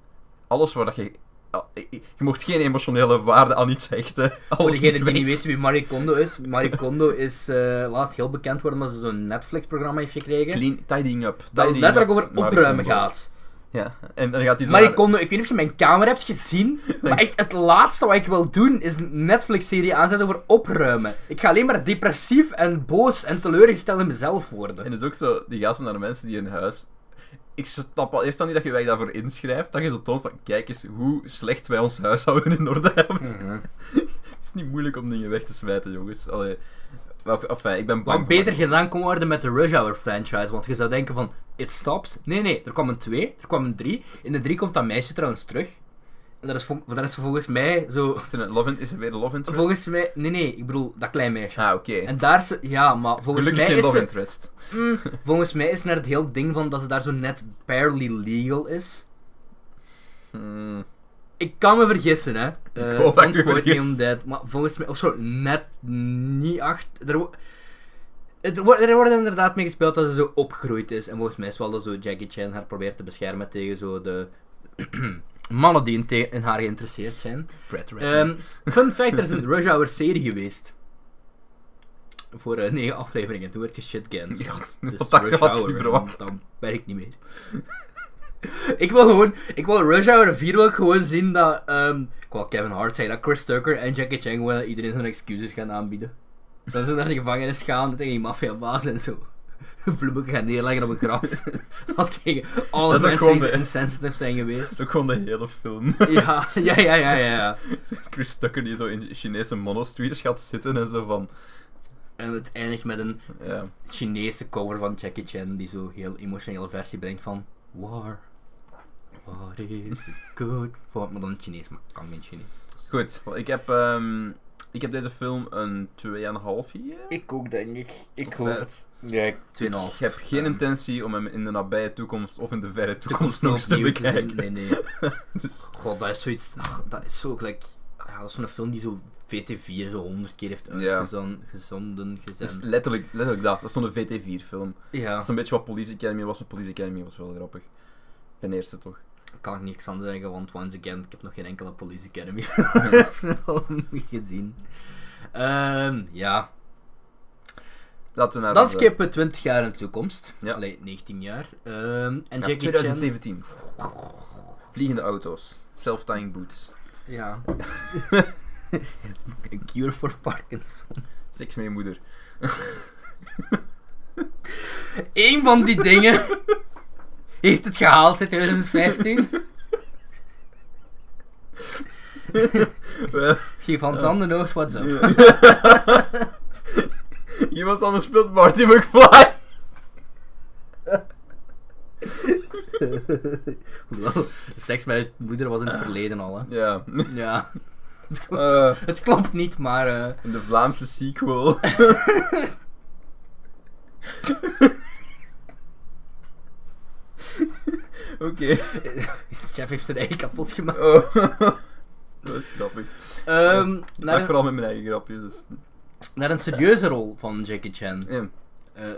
Alles waar dat je... Je mocht geen emotionele waarde aan iets hechten. Voor degenen die niet weten wie Marie Kondo is. Marie Kondo is eh, laatst heel bekend geworden omdat ze zo'n Netflix-programma heeft gekregen. Clean, tidying up. dat Tidying letterlijk up, over opruimen gaat. Ja, en dan gaat hij zo... Marie naar- Kondo, ik weet niet of je mijn camera hebt gezien, maar echt het laatste wat ik wil doen is een Netflix-serie aanzetten over opruimen. Ik ga alleen maar depressief en boos en teleurgesteld in mezelf worden. En dus ook zo, die gasten naar de mensen die in huis... Ik snap al eerst dan niet dat je wij daarvoor inschrijft, dat je zo toont van, kijk eens hoe slecht wij ons huishouden in orde hebben. Mhm. Het is niet moeilijk om dingen weg te smijten, jongens. Allee, enfin, ik ben bang Wat voor- beter gedaan kon worden met de Rush Hour franchise. Want je zou denken van, it stops. Nee, nee, er kwam een 2, er kwam een 3. In de 3 komt dat meisje trouwens terug. Dat is, vol- dat is volgens mij zo... Is een love in- is er weer een love interest? Volgens mij... Nee, nee, ik bedoel dat klein meisje. Ah, oké. En daar is... Ja, maar volgens Gelukkig mij is love ze... interest. Mm, volgens mij is net het heel ding van dat ze daar zo net barely legal is. Hmm. Ik kan me vergissen, hè. Eh hoop dat ik me vergis. on that. Maar volgens mij... Of zo, net niet acht... Er, wo- het wordt, er wordt inderdaad mee gespeeld dat ze zo opgegroeid is. En volgens mij is wel dat zo Jackie Chan haar probeert te beschermen tegen zo de... mannen die in, te- in haar geïnteresseerd zijn. Ehm, fun fact, er is een Rush Hour serie geweest. Voor eh, negen afleveringen. Toen werd je shit. Ja, Dus dat Rush had Hour, niet verwacht. Dan werkt niet meer. ik wil gewoon... Ik wil Rush Hour 4 wil ik gewoon zien dat... ehm ik wil Kevin Hart zeggen dat Chris Tucker en Jackie Chan gewoon iedereen hun excuses gaan aanbieden. Dat ze naar de gevangenis gaan tegen die maffiabaas en zo. Bloemen gaan neerleggen op een graf. Wat tegen alle Dat mensen die de- insensitive zijn Dat geweest. ook gewoon de hele film. Ja, ja, ja, ja, ja. Chris Tucker die zo in Chinese monostreeters gaat zitten en zo van... En het eindigt met een Ja. Chinese cover van Jackie Chan die zo heel emotionele versie brengt van War. What is good for? Maar dan Chinees, maar ik kan geen Chinees. dus- Goed, ik heb, ehm, ik heb deze film een 2,5 gegeven. Ik ook, denk ik. Ik hoop eh, het. Ja, ik 2,5. Ik heb geen Ehm, intentie om hem in de nabije toekomst of in de verre toekomst, toekomst nog eens te bekijken. Nee, nee. Dus, God, dat is zoiets. ach, dat is zo gelijk. Ja, dat is zo'n film die zo VT4 zo honderd keer heeft uitgezonden, gezonden, gezend. letterlijk, letterlijk dat. Dat is zo'n VT4-film. Ja, Dat is een beetje wat Police Academy was, maar Police Academy was wel grappig. Ten eerste toch. Kan ik niks aan zeggen, want once again, ik heb nog geen enkele Police Academy gezien. Ehm, ja, Laten we naar Dan onze- skippen we 20 jaar in de toekomst. Ja. Allee, 19 jaar. Ehm, en Ja, Jackie 2017. Vliegende auto's. Self-tying boots. Ja. A cure for Parkinson. Seks met je moeder. Eén van die dingen heeft het gehaald in 2015. Geef van het handen oogst what's up. Iemand anders speelt Marty McFly. Hoewel, seks met je moeder was in het verleden al, hè. Ja. Ja. Eh, Het klopt niet, maar... eh, de Vlaamse sequel. Oké. Jeff heeft zijn eigen kapot gemaakt. Oh. Dat is grappig. Ehm, Ik maak een, vooral met mijn eigen grapjes. Dus. naar een serieuze rol van Jackie Chan. Ja. Eh,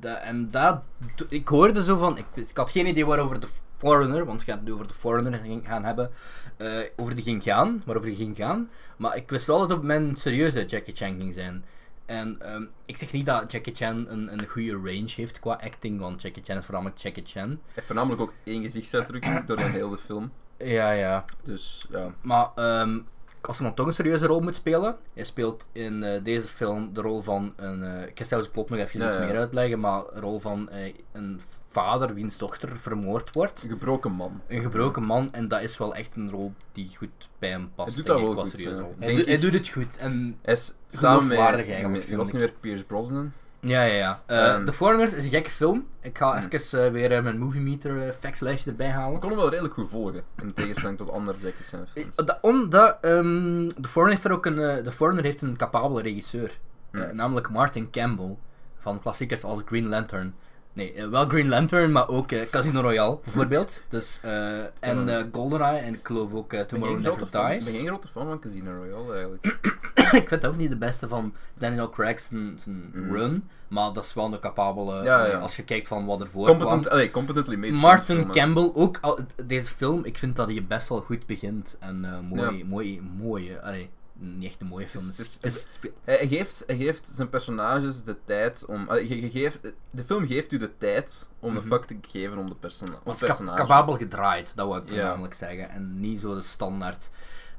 da- en dat, ik hoorde zo van, ik, ik had geen idee waarover de Foreigner, want het gaat nu over de Foreigner ging- gaan hebben, eh, over die ging gaan, waarover die ging gaan. Maar ik wist wel dat het mijn serieuze Jackie Chan ging zijn. En ehm, ik zeg niet dat Jackie Chan een, een goede range heeft qua acting, want Jackie Chan is voornamelijk Jackie Chan. Hij heeft voornamelijk ook één gezichtsuitdrukking door de hele film. Ja, ja. Dus ja. Maar ehm, als hij dan toch een serieuze rol moet spelen, hij speelt in eh, deze film de rol van een. eh, ik ga zelfs het plot nog even Ja, iets ja. meer uitleggen, maar een rol van eh, een vader wiens dochter vermoord wordt. Een gebroken man. Een gebroken man, en dat is wel echt een rol die goed bij hem past. Hij doet dat wel goed, rol. Hij, doet- hij ik. doet het goed. En Hij is. Geloofwaardig eigenlijk, was niet meer Pierce Brosnan. ja, ja, ja. Eh Ehm. The Foreigner is een gekke film. Ik ga Hmm. even eh, weer eh, mijn Movie Meter factslijstje erbij halen. Ik kon hem wel redelijk goed volgen. In tegenstelling tot andere Jackie Chan films. Dat- Omdat ehm The Foreigner heeft er ook een, The Foreigner heeft een capabele regisseur. Eh, namelijk Martin Campbell. Van klassiekers als Green Lantern. Nee, eh, wel Green Lantern, maar ook eh, Casino Royale bijvoorbeeld. Dus, eh, en GoldenEye en ik geloof ook Tomorrow Never grote fan- Ik Dies. ben geen grote fan van Casino Royale eigenlijk. ik vind dat ook niet de beste van Daniel Craig zijn, zijn Mhm. run. Maar dat is wel een capabele, Ja, ja. als je kijkt van wat ervoor Competent, kwam. allee, competently made. Martin Campbell, ook al, deze film, ik vind dat hij best wel goed begint. En mooi, mooi, mooi, allee, niet echt een mooie film. Het is- Het het is- het is- Hij, geeft, hij geeft zijn personages de tijd om... je, je geeft, de film geeft u de tijd om Mhm. de fuck te geven om de persona, om Het personage. capabel gedraaid, dat wil ik Ja. voornamelijk zeggen. En niet zo de standaard.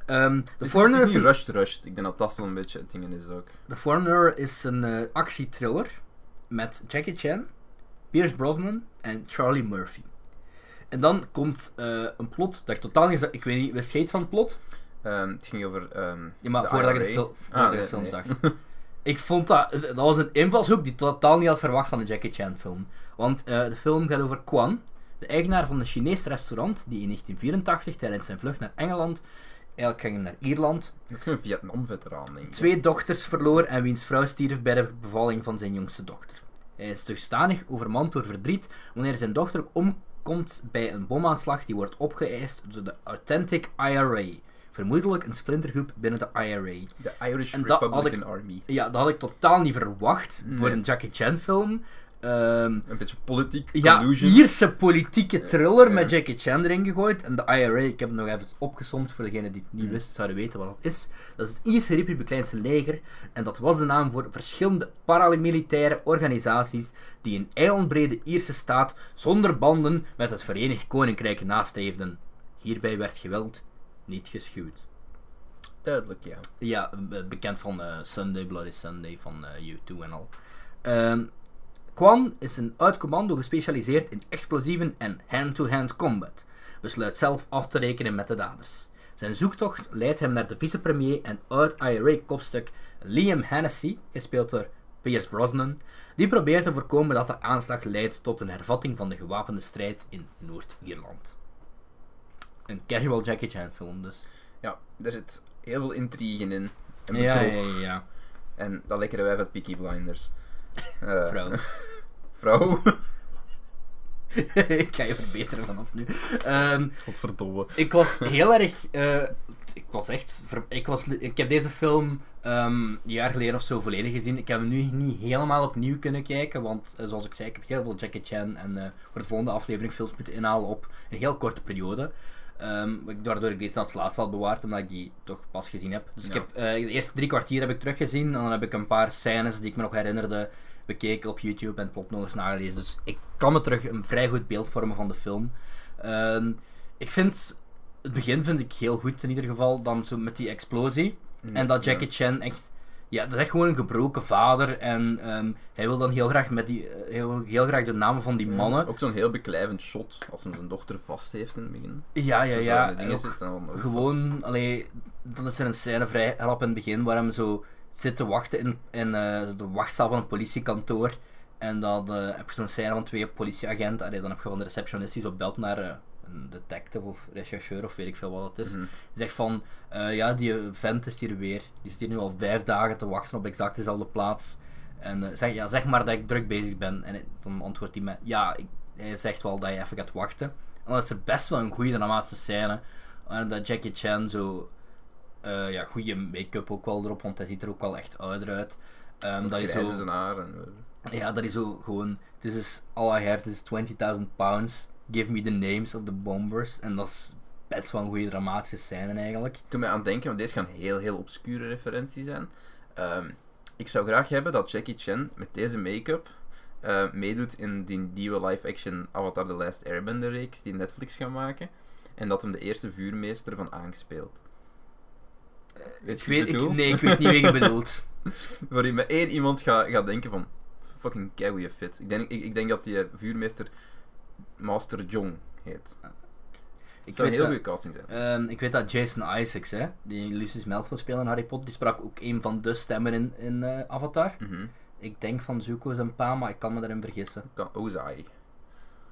Ehm Het The is, Foreigner niet een, rushed, rushed. Ik denk dat dat zo'n beetje het ding is ook. The Foreigner is een eh, actietriller met Jackie Chan, Pierce Brosnan en Charlie Murphy. En dan komt eh, een plot dat ik totaal niet. Ik weet niet, wist jij iets van het plot? Ehm, het ging over... ehm Ja, maar de ik de, Ah, voordat ik de film nee. zag. ik vond dat, dat was een invalshoek die ik totaal niet had verwacht van een Jackie Chan film. Want eh, de film gaat over Kwan, de eigenaar van een Chinees restaurant die in 1984 tijdens zijn vlucht naar Engeland, eigenlijk ging naar Ierland, Ook zo'n Vietnam-veteraan, denk ik. twee dochters verloor en wiens vrouw stierf bij de bevalling van zijn jongste dochter. Hij is dusdanig overmand door verdriet wanneer zijn dochter omkomt bij een bomaanslag die wordt opgeëist door de Authentic IRA. Vermoedelijk een splintergroep binnen de IRA. De Irish En Republican ik- Army. Ja, dat had ik totaal niet verwacht voor een Jackie Chan film. Ehm, Een beetje politiek ja, collusion. Ierse politieke thriller met Jackie Chan erin gegooid. En de IRA, ik heb het nog even opgesomd voor degenen die het niet Hmm. wisten, zouden weten wat dat is. Dat is het Ierse Republikeinse leger. En dat was de naam voor verschillende paramilitaire organisaties die een eilandbrede Ierse staat zonder banden met het Verenigd Koninkrijk nastreefden. Hierbij werd geweld niet geschuwd. Duidelijk, ja. Ja, bekend van eh, Sunday, Bloody Sunday van eh, U2 en al. Ehm, Kwan is een oud commando gespecialiseerd in explosieven en hand-to-hand combat. Besluit zelf af te rekenen met de daders. Zijn zoektocht leidt hem naar de vicepremier en oud-IRA-kopstuk Liam Hennessy, gespeeld door Pierce Brosnan, die probeert te voorkomen dat de aanslag leidt tot een hervatting van de gewapende strijd in Noord-Ierland. Een casual Jackie Chan film dus. Ja, er zit heel veel intrigen in. En Ja, ja, ja, ja. En dat lekkere wijf uit Peaky Blinders. Eh, Vrouw. Vrouw. ik ga je verbeteren vanaf nu. Ehm, Godverdomme. ik was heel erg. eh, ik was echt. ver- ik, was, ik heb deze film ehm, een jaar geleden of zo volledig gezien. Ik heb hem nu niet helemaal opnieuw kunnen kijken. Want eh, zoals ik zei, ik heb heel veel Jackie Chan. En eh, voor de volgende aflevering films moeten inhalen op een heel korte periode. Ehm, waardoor ik deze als laatste had bewaard, omdat ik die toch pas gezien heb. Dus ik heb, eh, de eerste drie kwartier heb ik teruggezien. En dan heb ik een paar scènes die ik me nog herinnerde bekeken op YouTube en plot nog eens nagelezen. Dus ik kan me terug een vrij goed beeld vormen van de film. Ehm, ik vind het begin vind ik heel goed in ieder geval. Dan zo met die explosie. En dat Jackie Chan echt. Ja, dat is echt gewoon een gebroken vader. En ehm, hij wil dan heel graag met die. hij wil heel graag de namen van die Ja. mannen. Ook zo'n heel beklijvend shot als hij zijn dochter vast heeft in het begin. Ja, ja, ja. in de En dingen ook zit en dan ook gewoon, allee, dan is er een scène vrij rap in het begin waar hem zo zit te wachten in, in eh, de wachtzaal van een politiekantoor. En dan eh, heb je zo'n scène van twee politieagenten. Allee, dan heb je van de receptionist die zo belt naar een detective of rechercheur of weet ik veel wat het is. Die zegt van, eh, ja, die vent is hier weer. Die zit hier nu al vijf dagen te wachten op exact dezelfde plaats. En eh, zeg, ja, zeg maar dat ik druk bezig ben. En dan antwoordt hij me, ja, ik, hij zegt wel dat je even gaat wachten. En dan is er best wel een goede dramatische scène. En dat Jackie Chan zo, eh, ja, goede make-up ook wel erop, want hij ziet er ook wel echt ouder uit. Ehm, dat hij zo, zijn haar. En, ja, dat is zo gewoon, this is all I have, this is 20.000 pounds. Give me the names of the bombers. En dat is best wel een goede dramatische scène eigenlijk. toen mij aan het denken, want deze gaan heel, heel obscure referenties zijn. Ehm, ik zou graag hebben dat Jackie Chan met deze make-up eh, meedoet in die nieuwe live-action Avatar The Last Airbender reeks die Netflix gaat maken. En dat hem de eerste vuurmeester van Aang speelt. Weet Ik je weet, ik, nee, ik weet niet wie je bedoelt. Waarin met één iemand gaat denken van... Fucking keigoeie fit. Ik denk, ik, ik denk dat die eh, vuurmeester Master Jong heet. Ik zou een heel goede casting zijn. ehm, ik weet dat Jason Isaacs, hè, die Lucius Malfoy speelt in Harry Potter, die sprak ook een van de stemmen in, in eh, Avatar. Mhm. Ik denk van Zuko zijn pa, maar ik kan me daarin vergissen. Kan- Ozai.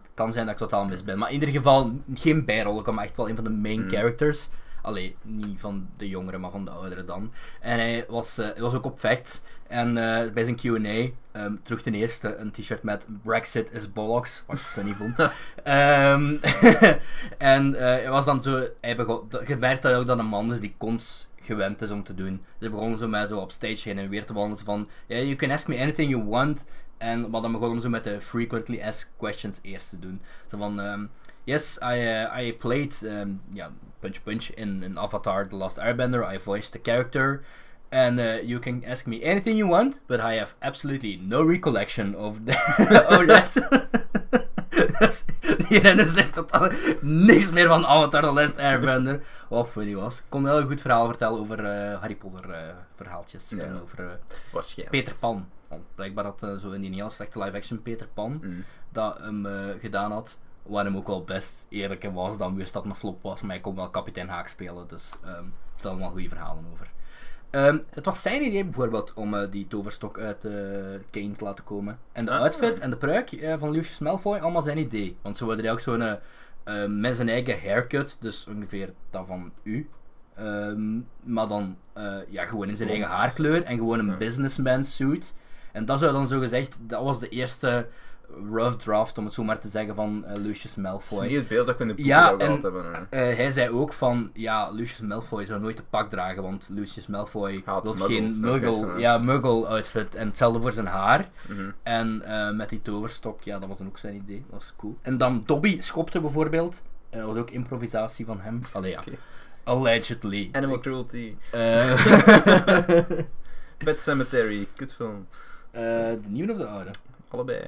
Het kan zijn dat ik totaal mis ben. Maar in ieder geval geen bijrol, maar echt wel een van de main Mm. characters. Allee, niet van de jongeren, maar van de ouderen dan. En hij was, hij was ook op Facts. En eh, bij zijn Q&A ehm terug ten eerste een t-shirt met Brexit is bollocks, wat ik funny vond. Ehm, en eh, hij was dan zo, hij begon, dat- je merkt dat ook dat een man is die cons gewend is om te doen. Dus hij begon zo met zo op stage heen en weer te wandelen van, yeah, you can ask me anything you want. En maar dan begon hem zo met de frequently asked questions eerst te doen. Zo van, ehm, yes, I, uh, I played, um, ja, punch punch in, in Avatar The Last Airbender. I voiced the character. And uh, you can ask me anything you want, but I have absolutely no recollection of, the of that. Die renner zegt totaal niks meer van Avatar The Last Airbender. Wat funny was. Ik kon wel een goed verhaal vertellen over eh, Harry Potter eh, verhaaltjes. Ja. En over eh. Peter Pan. Want blijkbaar eh, zo in die heel slechte live-action Peter Pan Mm. dat hem eh, gedaan had, waar hem ook wel best eerlijk in was, dan wist dat het een flop was, maar hij kon wel kapitein Haak spelen, dus er staan allemaal goede verhalen over. Ehm, het was zijn idee bijvoorbeeld om eh, die toverstok uit eh Kane te laten komen. En de Ah. outfit en de pruik eh, van Lucius Malfoy, allemaal zijn idee. Want ze wilden ook zo'n met zijn eigen haircut, dus ongeveer dat van u. Ehm, maar dan ja, gewoon in zijn Blond. eigen haarkleur en gewoon een Ja. businessman suit. En dat zou dan zo gezegd, dat was de eerste rough draft, om het zo maar te zeggen, van eh, Lucius Het is Malfoy. niet het beeld dat we in de boeken Ja, en- hebben. hè. Eh, hij zei ook van, ja, Lucius Malfoy zou nooit een pak dragen, want Lucius Malfoy wil muggles, geen muggle, eh. ja, muggle outfit. En hetzelfde voor zijn haar. Mhm. En eh, met die toverstok, ja, dat was dan ook zijn idee. Dat was cool. En dan Dobby schopte bijvoorbeeld. Eh, Dat was ook improvisatie van hem. Allee, ja. Allegedly. Animal Cruelty. Eh, Pet Cemetery. Kutfilm. eh, de nieuwe of de oude? Allebei.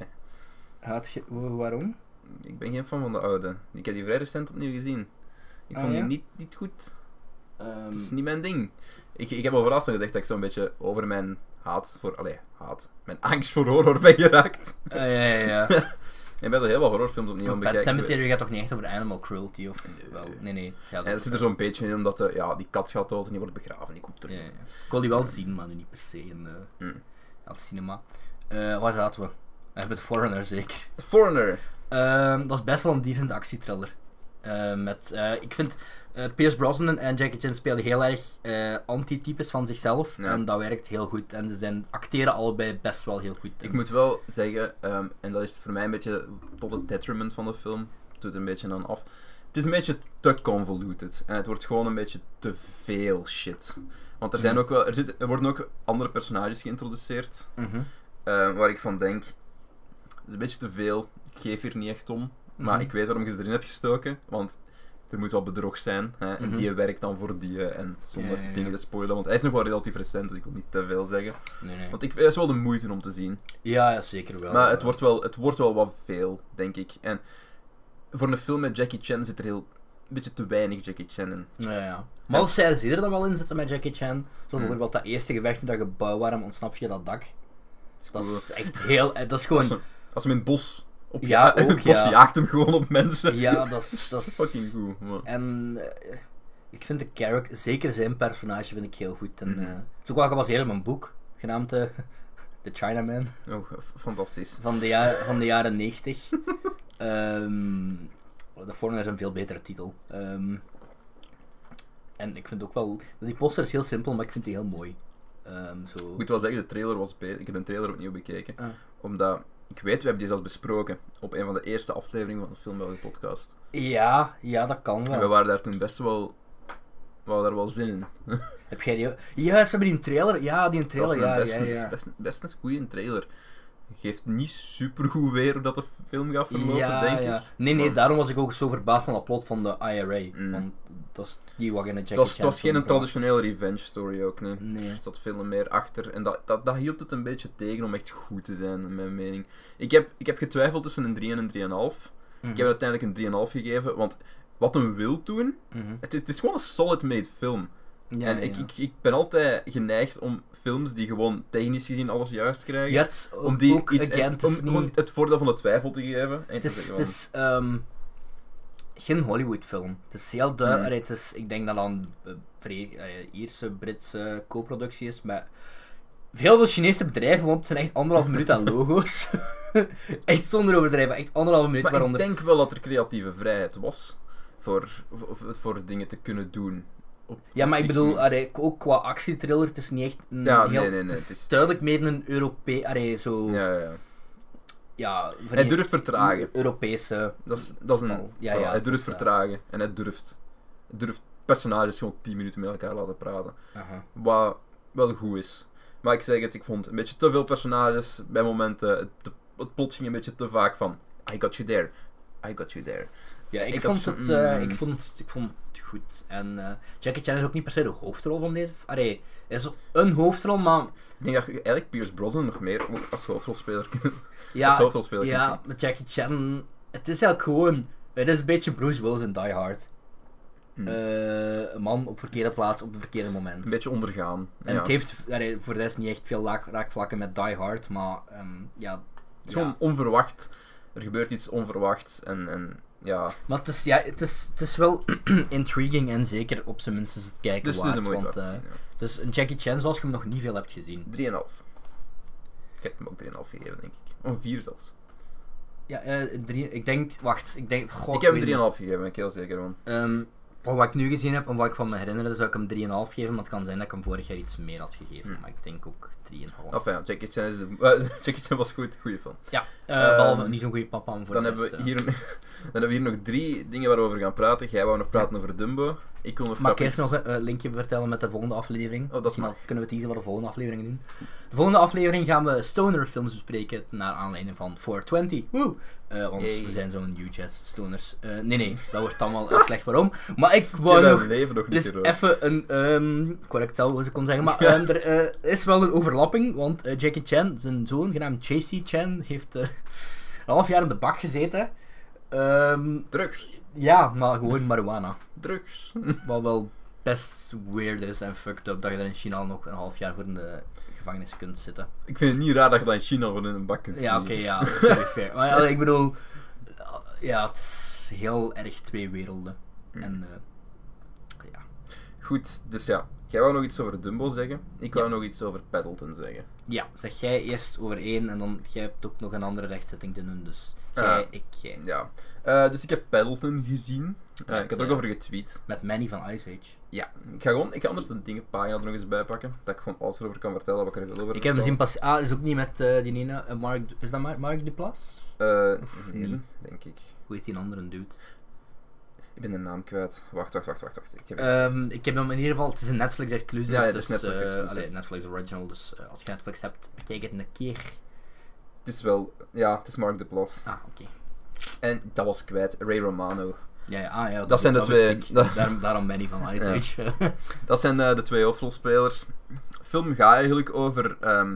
Gaat ge- wa- waarom? Ik ben geen fan van de oude. Ik heb die vrij recent opnieuw gezien. Ik Ah, vond die ja? niet, niet goed. Ehm, Het is niet mijn ding. Ik, ik heb al vooral gezegd dat ik zo'n beetje over mijn haat voor... Allee, haat. Mijn angst voor horror ben geraakt. eh, ja, ja, ja. Ik ben er heel wat horrorfilms opnieuw aan bekijken Cemetery gaat toch niet echt over animal cruelty? Of, wel, nee, nee. En over- zit er zo'n beetje in, omdat de, ja, die kat gaat dood en die wordt begraven. Die komt Ja, terug. ja. Ik wil die wel zien, maar niet per se in, eh, Mm. als cinema. Eh, waar zaten we? Uh, met Foreigner zeker. The Foreigner. Ehm, dat is best wel een decent actietriller. Eh, met, eh, ik vind eh Pierce Brosnan en Jackie Chan spelen heel erg eh antitypes van zichzelf. Ja. En dat werkt heel goed. En ze zijn, acteren allebei best wel heel goed. Ik moet wel zeggen, ehm, en dat is voor mij een beetje tot het detriment van de film, het doet een beetje aan af. Het is een beetje te convoluted en het wordt gewoon een beetje te veel shit. Want er, zijn Mhm. ook wel, er, zit, er worden ook andere personages geïntroduceerd, Mhm. ehm, waar ik van denk, het is een beetje te veel, ik geef hier niet echt om, maar Mhm. ik weet waarom je ze erin hebt gestoken, want er moet wel bedrog zijn, hè, en Mhm. die werkt dan voor die, eh, en zonder Ja, ja, ja. dingen te spoilen, want hij is nog wel relatief recent, dus ik wil niet te veel zeggen. Nee, nee. Want ik, het is wel de moeite om te zien. Ja, ja, zeker wel. Maar het wordt, wel, het wordt wel wat veel, denk ik. En voor een film met Jackie Chan zit er heel, een beetje te weinig Jackie Chan in. Ja, ja. Maar als zij er dan wel in zitten met Jackie Chan, zoals Hmm. bijvoorbeeld dat eerste gevecht in dat gebouw waarom ontsnap je dat dak. Dat cool. is echt heel... eh, Dat is gewoon... als hem in het bos op Ja, ook, het bos ja. jaagt hem gewoon op mensen. Ja, dat is... Dat is Fucking goed. man. En eh, ik vind de character, zeker zijn personage, vind ik heel goed. En, Mhm. eh, het is ook wel gebaseerd op een boek, genaamd eh, The Chinaman, Oh, fantastisch. van de, ja van de jaren 90. Ehm de Foreigner is een veel betere titel. Ehm, en ik vind ook wel, die poster is heel simpel, maar ik vind die heel mooi. Ehm, zo. Ik moet wel zeggen, de trailer was beter. Ik heb een trailer opnieuw bekeken. Ah. Omdat, ik weet, we hebben die zelfs besproken op een van de eerste afleveringen van de Film België podcast. Ja, ja, dat kan En we wel. waren daar toen best wel... We hadden daar wel zin in. Heb jij die... Ja, ze hebben die trailer. Ja, die Dat trailer, is een ja, best, ja, een- ja. best, best een goede trailer. Geeft niet super goed weer hoe dat de film gaat verlopen, ja, denk ja. ik. Nee, nee, Maar- daarom was ik ook zo verbaasd van dat plot van de IRA. Mm. Want dat is niet wat in een Jackie Het was, het Chan was geen een traditionele revenge story ook, nee. Nee. Er zat veel meer achter en dat, dat, dat hield het een beetje tegen om echt goed te zijn, in mijn mening. Ik heb, ik heb getwijfeld tussen een 3 en een 3,5. Mhm. Ik heb het uiteindelijk een 3,5 gegeven, want wat hem wil doen, Mhm. het is, het is gewoon een solid made film. Ja, en ik, ja. ik, ik ben altijd geneigd om films die gewoon technisch gezien alles juist krijgen, Ja, het om die ook, iets, again, het om het voordeel van de twijfel te geven. En Het is, zeggen het van, is ehm, geen Hollywood film. Het is heel duidelijk. Mm. Het is, ik denk dat dat een vrij- eh, Ierse, Britse co-productie is. Maar veel veel Chinese bedrijven, want het zijn echt anderhalf minuut aan logo's. echt zonder overdrijven, echt anderhalf minuut. Maar waaronder ik denk wel dat er creatieve vrijheid was voor, voor, voor dingen te kunnen doen. Op- Ja, maar ik bedoel, allee, ook qua actietriller, het is niet echt een Ja, heel... nee, nee, nee, Het is het is- duidelijk meer een Europees... Allee, zo... Ja, Ja, ja, Hij durft vertragen. Europese... Dat is, dat is een. Val. Ja, ja, hij het durft eh, vertragen en hij durft, hij durft personages gewoon 10 minuten met elkaar laten praten. Aha. Wat wel goed is. Maar ik zeg het, ik vond een beetje te veel personages bij momenten. Het, het plot ging een beetje te vaak van. I got you there. I got you there. Ja, ik, Ik vond het, eh, mm. ik, vond, ik vond het goed. En eh, Jackie Chan is ook niet per se de hoofdrol van deze... Allee, hij is een hoofdrol, maar... Ik denk dat je eigenlijk Pierce Brosnan nog meer als hoofdrolspeler kunt. als Ja, hoofdrolspeler ja met Jackie Chan... Het is eigenlijk gewoon... Het is een beetje Bruce Willis in Die Hard. Mm. Eh, een man op verkeerde plaats op het verkeerde moment. Een beetje ondergaan. En ja. het heeft allee, voor de rest niet echt veel raakvlakken met Die Hard, maar ja... Is ja. gewoon onverwacht. Er gebeurt iets onverwachts en, en ja. Maar het is, ja, het is, het is wel intriguing en zeker op zijn minst is het kijken Dus waard. een moeite want, te eh, zien, ja. Dus een Jackie Chan zoals je hem nog niet veel hebt gezien. 3,5. Ik heb hem ook 3,5 gegeven, denk ik. Of 4 zelfs. Ja, eh, drie, ik denk, wacht, ik denk, god, ik heb hem 3,5 niet. gegeven, ben ik heel zeker van. Ehm, van wat ik nu gezien heb en wat ik van me herinner, zou ik hem 3,5 geven, maar het kan zijn dat ik hem vorig jaar iets meer had gegeven. Hmm. Maar ik denk ook 3,5. Enfin, ja, Jackie Chan, is eh, Jackie Chan was goed, goede film. Ja, eh, Ehm, behalve niet zo'n goede papa om voor Dan de hebben, we rest, hier, dan hebben we hier nog drie dingen waar we gaan praten. Jij wou nog praten over Dumbo. Ik wil nog eh. Mag ik eerst nog een eh, linkje vertellen met de volgende aflevering? Oh, dat mag. kunnen we teasen wat de volgende aflevering doen. De volgende aflevering gaan we stoner films bespreken naar aanleiding van 420. Woe! Eh, want Yay. we zijn zo'n UJazz stoners. Eh, nee, nee, dat wordt allemaal uitgelegd waarom. Maar ik Ik wou heb nog leven nog niet Dus even een, ehm ik wou dat ik het zelf hoe ze kon zeggen, maar ehm, er eh, is wel een overlapping, want Jackie Chan, zijn zoon genaamd JC Chan, heeft eh, een half jaar in de bak gezeten. Ehm, Drugs. ja, maar gewoon marijuana. Drugs. Wat wel best weird is en fucked up dat je er in China nog een half jaar voor in de gevangenis kunt zitten. Ik vind het niet raar dat je dat in China gewoon in een bak kunt Ja, oké, ja, fair. Maar ja, ik bedoel, ja, het is heel erg twee werelden. Mm. En eh, ja. Goed, dus ja. Jij wou nog iets over Dumbo zeggen. Ik wou Ja. nog iets over Paddleton zeggen. Ja, zeg jij eerst over één en dan jij hebt ook nog een andere rechtzetting te doen. Dus Ah. ik. Ja. Eh, dus ik heb Paddleton gezien. Met, ik had er ook over getweet. Met Manny van Ice Age. Ja. Ik ga gewoon, ik ga anders de dingenpagina er nog eens bij pakken. Dat ik gewoon alles erover kan vertellen wat ik er wil over Ik heb hem zien pas. Ah, is ook niet met eh, die ene. eh, Mark, is dat Mark, Mark Duplass? Eh, nee, denk ik. Hoe heet die andere dude? Ik ben de naam kwijt. Wacht, wacht, wacht, wacht. wacht. Ik heb Ehm, ik heb hem in ieder geval. Het is een Netflix exclusive. Ja, ja, het dus, is Netflix eh, exclusive. allee, Netflix original. Dus als je Netflix hebt, bekijk het een keer. Het is wel... Ja, het is Mark Duplass. Ah, oké. En dat was kwijt. Ray Romano. Ja, ja, ah, ja, Dat zijn de wist twee. ik. Dat- Daarom, daarom Manny van Ice Ja. Dat zijn eh, de twee hoofdrolspelers. De film gaat eigenlijk over ehm,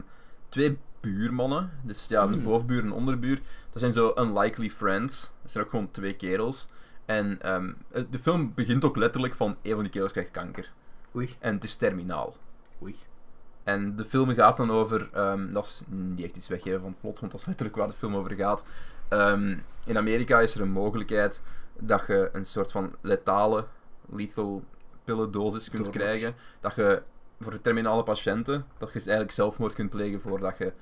twee buurmannen. Dus ja, de Hmm. bovenbuur en onderbuur. Dat zijn zo unlikely friends. Dat zijn ook gewoon twee kerels. En ehm, eh, de film begint ook letterlijk van een van die kerels krijgt kanker. Oei, En het is terminaal. oei. En de film gaat dan over, ehm, dat is niet echt iets weggeven van het plot, want dat is letterlijk waar de film over gaat. Ehm, in Amerika is er een mogelijkheid dat je een soort van letale, lethal pillendosis kunt krijgen. Dat je voor terminale patiënten, dat je eigenlijk zelfmoord kunt plegen voordat je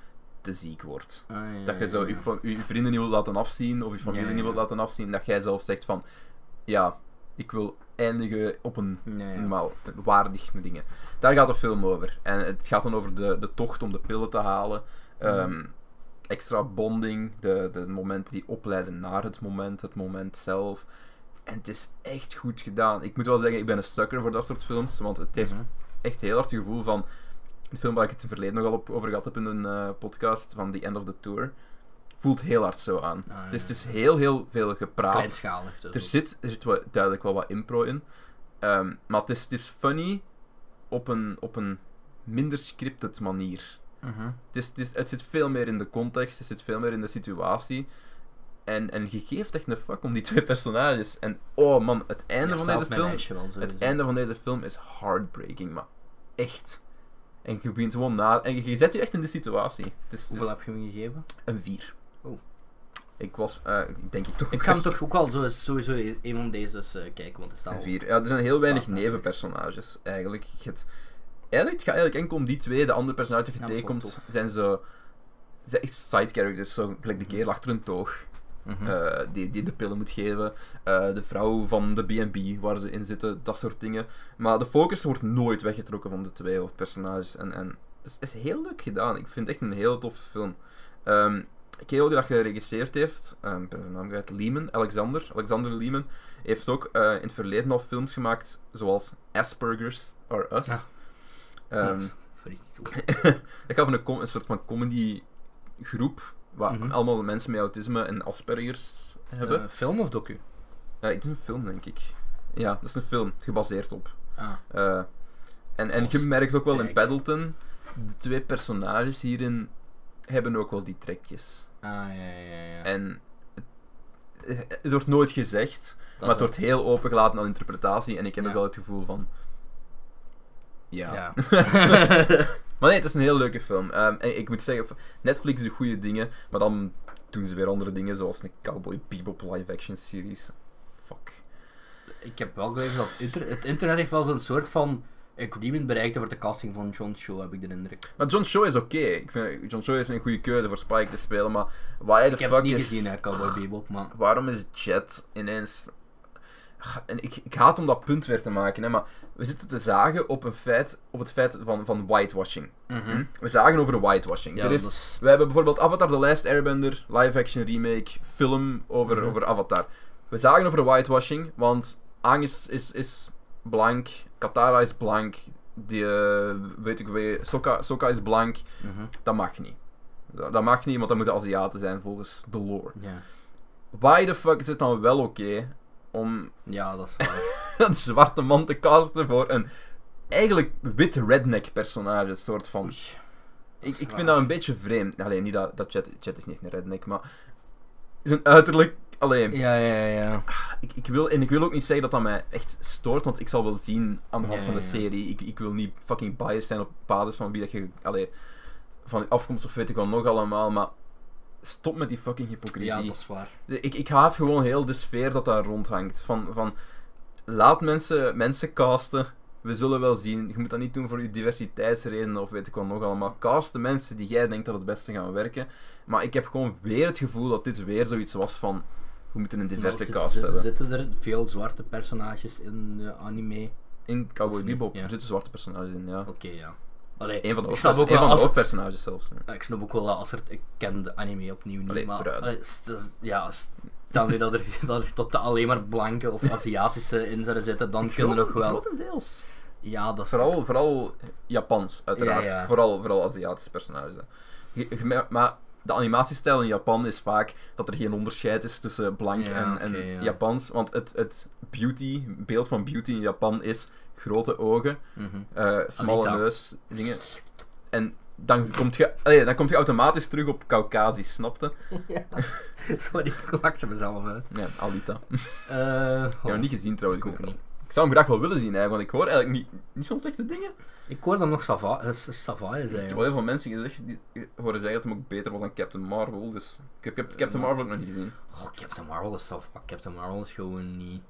te ziek wordt. Ah, ja, Dat je zo ja, je, ja. fa- je vrienden niet wilt laten afzien, of je familie niet wilt laten afzien, dat jij zelf zegt van, ja, ik wil eindigen op een Ja, ja. normaal waardig dingen. Daar gaat de film over. En het gaat dan over de, de tocht om de pillen te halen. Ehm, extra bonding, de, de momenten die opleiden naar het moment, het moment zelf. En het is echt goed gedaan. Ik moet wel zeggen, ik ben een sucker voor dat soort films, want het heeft Mhm. echt heel hard het gevoel van een film waar ik het in het verleden nogal op, over gehad heb in een eh, podcast van The End of the Tour. Voelt heel hard zo aan. Ah, Dus het is heel, heel veel gepraat. Kleinschalig. dus Er zit, er zit wel, duidelijk wel wat impro in. Ehm, maar het is, het is funny op een, op een minder scripted manier. Mhm. Het, is, het, is, het zit veel meer in de context, het zit veel meer in de situatie. En, en je geeft echt een fuck om die twee personages. En oh man, het einde Ja, van deze film. wel, Het einde van deze film is heartbreaking, maar echt. En je begint gewoon na. En je, je zet je echt in de situatie. Het is, Hoeveel heb je hem gegeven? een 4. Ik was, ik denk ik toch. Ik ga hem toch ook wel zo, sowieso een van deze eh, kijken, want het staat Een al- vier. Ja, er zijn heel weinig Ah, nevenpersonages eigenlijk. Je hebt- eigenlijk, het gaat eigenlijk enkel om die twee. De andere personages die je Ja, tegenkomt zijn zo. Zijn echt side characters. Zo gelijk de Mhm. kerel achter een toog. Mhm. eh, die, die de pillen moet geven. de vrouw van de B&B waar ze in zitten. Dat soort dingen. Maar de focus wordt nooit weggetrokken van de twee hoofdpersonages. En, en het is, is heel leuk gedaan. Ik vind het echt een hele toffe film. Ehm kerel die dat geregisseerd heeft, um, ik ben zijn naam kwijt, Lehman, Alexander, Alexander Lehman, heeft ook eh, in het verleden al films gemaakt zoals Asperger's or Us. Ja. Ehm, titel. dat gaat van een, een soort van comedy groep, waar Mhm. allemaal mensen met autisme en Asperger's hebben. Eh, film of docu? Ja, het is een film, denk ik. Ja, dat is een film, gebaseerd op. Ah. Eh, en, en je merkt ook wel in. Paddleton, de twee personages hierin hebben ook wel die trekjes. Ah, ja, ja, ja. En het, het wordt nooit gezegd, Dat maar het wordt heel opengelaten aan interpretatie. En ik heb er wel het gevoel van. Ja. Ja. Maar nee, het is een heel leuke film. Ehm, en ik moet zeggen, Netflix doet goede dingen, maar dan doen ze weer andere dingen, zoals een Cowboy Bebop live-action series. Fuck. ik heb wel gelezen dat het internet heeft wel zo'n soort van agreement bereikt over de casting van John Cho, heb ik de indruk. Maar John Cho is oké. Ik vind John Cho is een goede keuze voor Spike te spelen, maar why the Ik heb fuck het niet is... gezien, hè, Cowboy Bebop, maar... Waarom is Jet ineens... En ik, ik haat om dat punt weer te maken, hè, maar we zitten te zagen op, een feit, op het feit van, van whitewashing. Mhm. We zagen over whitewashing. Ja, er is, is... We hebben bijvoorbeeld Avatar The Last Airbender, live-action remake, film over, Mhm. over Avatar. We zagen over whitewashing, want Aang is, is, is blank, Katara is blank, die, eh, weet ik weer, Sokka, Sokka is blank. Mhm. Dat mag niet. Dat, dat mag niet, want dat moeten Aziaten zijn volgens de lore. Ja. Why the fuck is het dan wel oké om ja, dat is waar. een zwarte man te casten voor een eigenlijk wit redneck personage, soort van. Oei. Ik, ik vind dat een beetje vreemd. Alleen niet dat, dat Chat, Chat is niet een redneck, maar is een uiterlijk. Alleen, Ja, ja, ja. ik, ik wil, en ik wil ook niet zeggen dat dat mij echt stoort, want ik zal wel zien aan de hand Ja, van de serie. Ik, ik wil niet fucking biased zijn op basis van wie dat je. Allee, van afkomst of weet ik wel nog allemaal, maar stop met die fucking hypocrisie. Ja, dat is waar. Ik, ik haat gewoon heel de sfeer dat daar rondhangt. Van, van laat mensen, mensen casten. We zullen wel zien. Je moet dat niet doen voor je diversiteitsredenen of weet ik wat nog allemaal. Cast de mensen die jij denkt dat het beste gaan werken. Maar ik heb gewoon weer het gevoel dat dit weer zoiets was van. We moeten een diverse zit- cast zit- hebben. Zitten er veel zwarte personages in de anime? In Cowboy? Bebop Ja. er zitten zwarte personages in, ja. Oké, ja. Allee, Een van de, als- hoofdpersonages zelfs. ja. Ik snap ook wel dat als er... Ik ken de anime opnieuw niet, Allee, maar... allee, ja, stel nu dat er, dat er totaal alleen maar blanke of Aziatische in zouden zitten, dan kunnen er nog wel... Grotendeels. Ja, dat is... Vooral, vooral Japans, uiteraard. Ja, ja. Vooral, vooral Aziatische personages. hè. Je- je- maar de animatiestijl in Japan is vaak dat er geen onderscheid is tussen blank Ja, en, en ja. Japans. Want het, het beauty, beeld van beauty in Japan is grote ogen, Mhm. eh, smalle Alita. neus, dingen. En dan kom je, allee, dan kom je automatisch terug op Caucasisch, snapte? ja. Sorry, ik lakte mezelf uit. Ja, Alita. Ik Eh, heb hem oh, niet gezien trouwens. ik ook niet. Ik zou hem graag wel willen zien eigenlijk, want ik hoor eigenlijk niet, niet zo'n slechte dingen. Ik hoor dan nog Sava, eh, Sava is Ik heb wel heel veel mensen gezegd, die horen zeggen dat hem ook beter was dan Captain Marvel. Dus ik heb, ik heb Captain Marvel nog niet gezien. Oh, Captain Marvel is Sava. Captain Marvel is gewoon niet...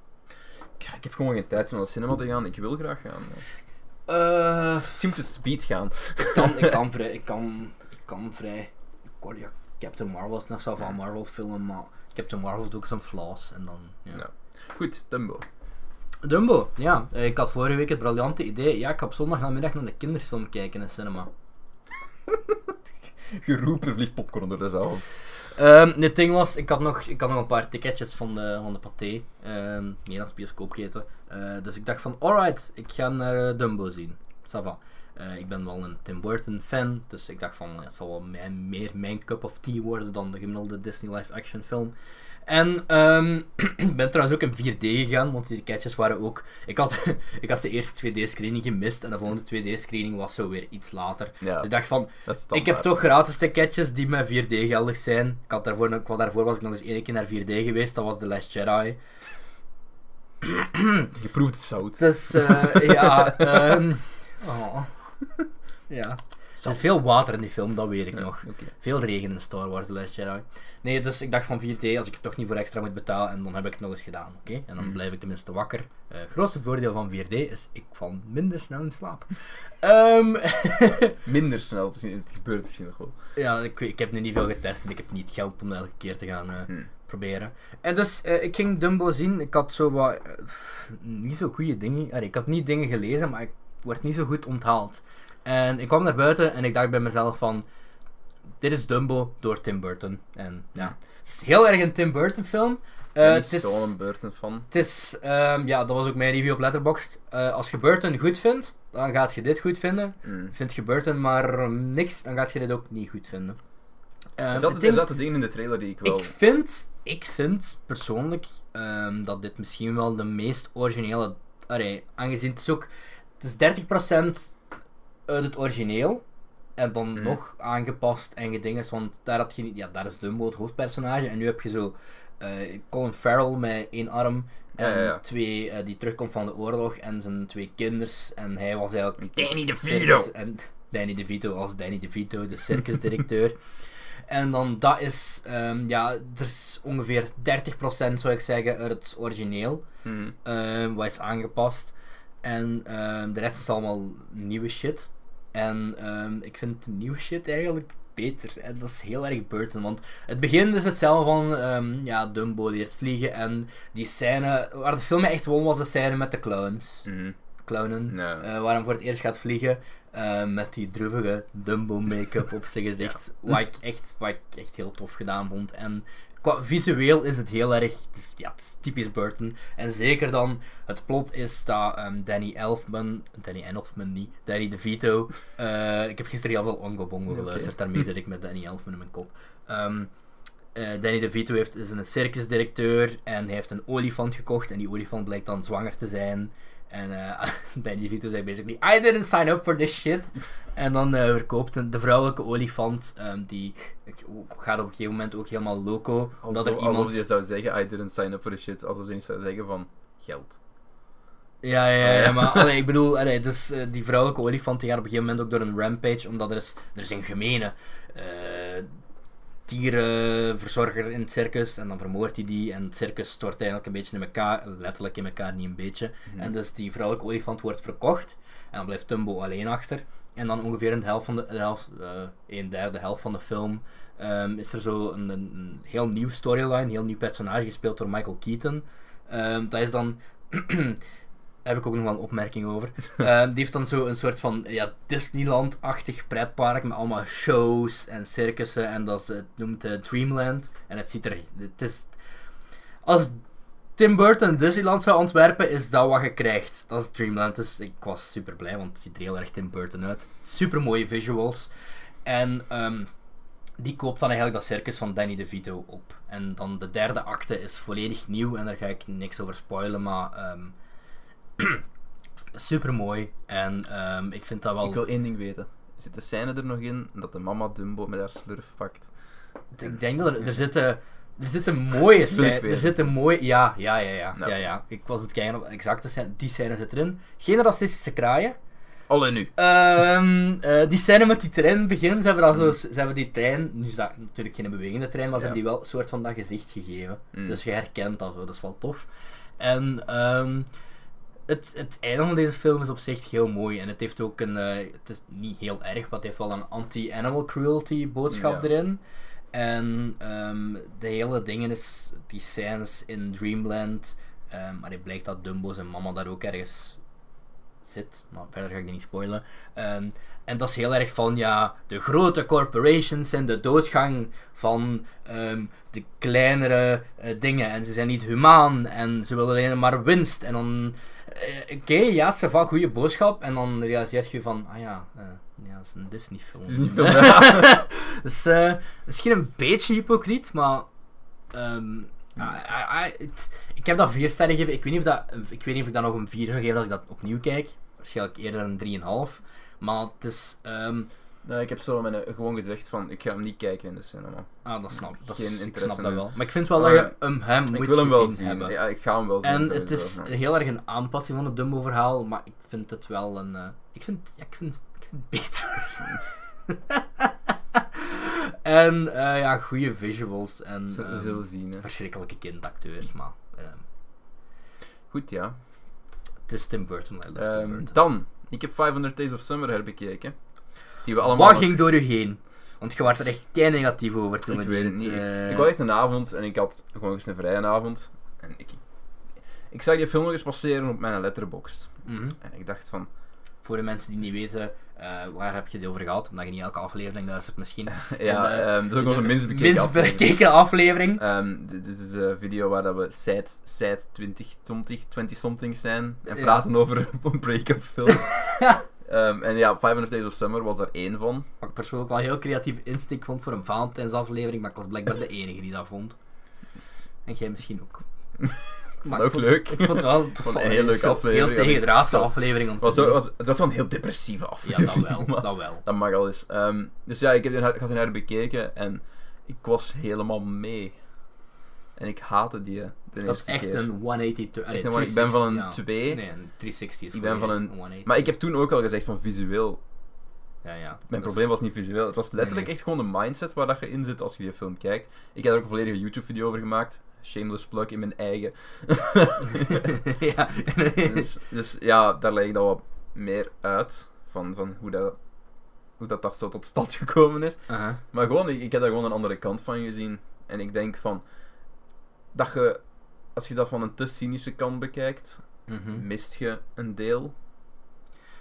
Ik, ik heb gewoon geen tijd om naar de cinema te gaan. Ik wil graag gaan. Eh... Misschien moet het speed gaan. Ik kan, ik kan vrij, ik kan, ik kan vrij. Ik hoor, ja, Captain Marvel is nog Ja. Marvel film, maar Captain Marvel heeft ook zijn flaws en dan. Ja. Ja. Goed, Dumbo. Dumbo, ja. eh, Ik had vorige week het briljante idee. Ja, ik ga op zondag namiddag naar de kinderfilm kijken in cinema. Geroepen vliegt popcorn door de zaal. Ehm het ding was, ik had nog, ik had nog een paar ticketjes van de, van de Pathé, ehm Nederlands bioscoopketen. Eh, dus ik dacht van, alright, ik ga naar eh, Dumbo zien. Ça va. Ik ben wel een Tim Burton fan, dus ik dacht van, het zal wel mijn, meer mijn cup of tea worden dan de gemiddelde Disney live action film. En ehm, ik ben trouwens ook in 4D gegaan, want die ticketjes waren ook... Ik had, ik had de eerste 2D-screening gemist en de volgende 2D-screening was zo weer iets later. Ja, Dus ik dacht van, ik heb toch gratis ticketjes die met 4D geldig zijn. Ik had daarvoor, ik, was- daarvoor was ik nog eens één keer naar 4D geweest, dat was The Last Jedi. Geproefd zout. Dus eh, ja, ehm, oh. ja. Er zit veel water in die film, dat weet ik Ja, nog. Veel regen in Star Wars The Last Jedi. Nee, dus ik dacht van 4D, als ik er toch niet voor extra moet betalen, en dan heb ik het nog eens gedaan, oké? En dan Mhm. blijf ik tenminste wakker. Het grootste voordeel van 4D is, ik val minder snel in slaap. Ehm Minder snel. Het gebeurt misschien nog wel. Ja, ik, ik heb nu niet veel getest en ik heb niet geld om elke keer te gaan eh, Hm. proberen. En dus, eh, ik ging Dumbo zien. Ik had zo wat... pff, niet zo goede dingen... Allee, ik had niet dingen gelezen, maar ik werd niet zo goed onthaald. En ik kwam naar buiten en ik dacht bij mezelf van... Dit is Dumbo door Tim Burton. En ja, het is heel erg een Tim Burton film. Eh, Ik ben het is... zo'n Burton fan. Het is, ehm, ja, dat was ook mijn review op Letterboxd. Eh, als je Burton goed vindt, dan gaat je dit goed vinden. Hm. Vind je Burton maar mm, niks, dan gaat je dit ook niet goed vinden. Ehm, Er het zaten, er ding- in de trailer die ik wel... ik, vind, ik vind persoonlijk ehm, dat dit misschien wel de meest originele. Allee, aangezien het is ook. Het is 30% uit het origineel. En dan Mhm. nog aangepast en gedinges. Want daar, had je, niet- ja, daar is Dumbo het hoofdpersonage. En nu heb je zo eh, Colin Farrell met één arm. En ja, ja. twee eh, die terugkomt van de oorlog. En zijn twee kinders. En hij was eigenlijk. Danny de DeVito. En Danny DeVito als Danny DeVito, de circusdirecteur. En dan dat is, ehm, ja, er is ongeveer 30% zou ik zeggen uit het origineel, Hm. ehm, wat is aangepast. En ehm, de rest is allemaal nieuwe shit. En ehm, ik vind de nieuwe shit eigenlijk beter. En dat is heel erg Burton. Want het begin is hetzelfde van ehm, ja, Dumbo die heeft vliegen. En die scène waar de film echt won was de scène met de clowns. Mhm. Clownen. Ja. eh, waar hij voor het eerst gaat vliegen. eh, met die droevige Dumbo make-up op zijn gezicht. wat, ik echt, wat ik echt heel tof gedaan vond. En qua visueel is het heel erg. Het is, ja, het is typisch Burton. En zeker dan, het plot is dat ehm, Danny Elfman. Danny Elfman niet. Danny DeVito. eh ik heb gisteren heel veel Ongo Bongo geluisterd. Daarmee zit ik met Danny Elfman in mijn kop. Ehm, eh, Danny DeVito heeft, is een circusdirecteur en hij heeft een olifant gekocht. En die olifant blijkt dan zwanger te zijn. En eh Danny DeVito zei basically: I didn't sign up for this shit. En dan eh, verkoopt een, de vrouwelijke olifant, ehm, die ik- gaat op een gegeven moment ook helemaal loco. Omdat er Alsof, iemand. alsof je zou zeggen, I didn't sign up for the shit. Alsof je niet zou zeggen van, geld. Ja, ja, Ah, ja, ja. maar allee, ik bedoel, allee, dus, eh, die vrouwelijke olifant die gaat op een gegeven moment ook door een rampage, omdat er is, er is een gemene dierenverzorger in het circus en dan vermoordt hij die en het circus stort eigenlijk een beetje in elkaar, letterlijk in elkaar, niet een beetje. Mhm. En dus die vrouwelijke olifant wordt verkocht en dan blijft Tumbo alleen achter. En dan ongeveer in de helft van de, de helft, eh, een derde helft van de film ehm, is er zo een, een, een heel nieuw storyline, een heel nieuw personage gespeeld door Michael Keaton. Ehm, dat is dan Daar heb ik ook nog wel een opmerking over. Ehm, die heeft dan zo een soort van ja, Disneyland-achtig pretpark met allemaal shows en circussen. En dat is, het noemt eh, Dreamland. En het ziet er... Het is, als Tim Burton Disneyland zou ontwerpen, is dat wat je krijgt. Dat is Dreamland. Dus ik was super blij, want het ziet er heel erg Tim Burton uit. Super mooie visuals. En ehm, die koopt dan eigenlijk dat circus van Danny DeVito op. En dan de derde acte is volledig nieuw en daar ga ik niks over spoilen, maar ehm super mooi. En ehm, ik vind dat wel. Ik wil één ding weten. Zit de scène er nog in dat de mama Dumbo met haar slurf pakt? Ik denk dat er, er zitten. Er zitten mooie scènes. Er zitten mooie. Ja, ja, ja, ja. Ja, ja. Ik was het kijken op exacte scène. Die scène zit erin. Geen racistische kraaien. Alle nu. Ehm, eh, die scène met die trein beginnen, ze hebben, dat zo, ze hebben die trein, nu is dat natuurlijk geen bewegende trein, maar ze Ja. hebben die wel een soort van dat gezicht gegeven. Mm. Dus je herkent dat zo, dat is wel tof. En ehm, het, het einde van deze film is op zich heel mooi. En het heeft ook een, eh, het is niet heel erg, maar het heeft wel een anti-animal cruelty boodschap Ja. erin. En ehm, de hele dingen is, die scènes in Dreamland, ehm, maar het blijkt dat Dumbo zijn mama daar ook ergens zit. Maar verder ga ik die niet spoilen. Ehm, en dat is heel erg van ja, de grote corporations en de doodgang van de kleinere eh, dingen. En ze zijn niet humaan en ze willen alleen maar winst. En dan, eh, oké, ja, ze van goede boodschap. En dan realiseer je van, ah ja, eh, ja, dat is een Disney-film. Het is niet veel. ja. dus eh, misschien een beetje hypocriet, maar. ehm, ah, ah, ah, ik heb dat 4 sterren gegeven. Ik weet, niet of dat, ik weet niet of ik dat nog een 4 ga geven als ik dat opnieuw kijk. Waarschijnlijk eerder een 3,5. Maar het is. ehm, Nou, ik heb zo een- gewoon gezegd van, ik ga hem niet kijken in de cinema. ah, dat snap, dat Geen is, ik snap dat wel. Maar ik vind wel dat je hem, hem moet ik wil hem wel zien. hebben. Ja, ik ga hem wel zien. en het is maar- heel erg een aanpassing van het Dumbo-verhaal, maar ik vind het wel een. eh, ik, vind, ja, ik, vind, ik vind het beter. en eh, ja, goede visuals en Zo- ehm, zullen zien. Hè. verschrikkelijke kindacteurs, maar ehm, Goed, ja. het is Tim Burton. I love Tim Ehm, Burton. dan, ik heb 500 Days of Summer herbekeken. Die we allemaal... Wat ging door u heen? Want je was er echt kei negatief over toen Ik we weet het niet. eh, Ik wou echt een avond en ik had gewoon eens een vrije avond. En ik, ik zag die film nog eens passeren op mijn letterboxd. mhm. En ik dacht van, Voor de mensen die niet weten, eh, waar heb je het over gehad? Omdat je niet elke aflevering luistert misschien. ja, En, eh, ehm, dat is ook onze minst bekeken minst aflevering. bekeken aflevering. Ehm, dit is een video waar dat we side, side 20, 20, 20 something zijn en Ja. praten over break-up films. Ehm, en ja, 500 Days of Summer was daar één van. Wat ik persoonlijk wel een heel creatieve insteek vond voor een Valentijnsaflevering, maar ik was blijkbaar de enige die dat vond. En jij misschien ook. Maar ook ik vond, leuk. Ik vond het wel een heel leuke aflevering. Heel tegendraadse aflevering om Het te was, het was wel een heel depressieve Ja, aflevering. dat wel. Dat wel. dat mag al eens. Ehm, dus ja, ik heb ik had die herbekeken en ik was helemaal mee. En ik haatte die. De Dat is echt keer. een 182. allee, Echt een one- ik ben van een 360, 2. ja. Nee, een 360 is Ik ben van een- 180. Maar ik heb toen ook al gezegd van visueel. Ja, ja. Mijn probleem was niet visueel. Het was letterlijk nee. echt gewoon de mindset waar dat je in zit als je die film kijkt. Ik heb er ook een volledige YouTube-video over gemaakt. shameless plug in mijn eigen. ja. dus, dus ja, daar leg ik dat wat meer uit. Van, van hoe, dat, hoe dat, dat zo tot stand gekomen is. Maar gewoon, ik, ik heb daar gewoon een andere kant van gezien. En ik denk van... Dat je... Als je dat van een te cynische kant bekijkt, Mhm. mist je een deel.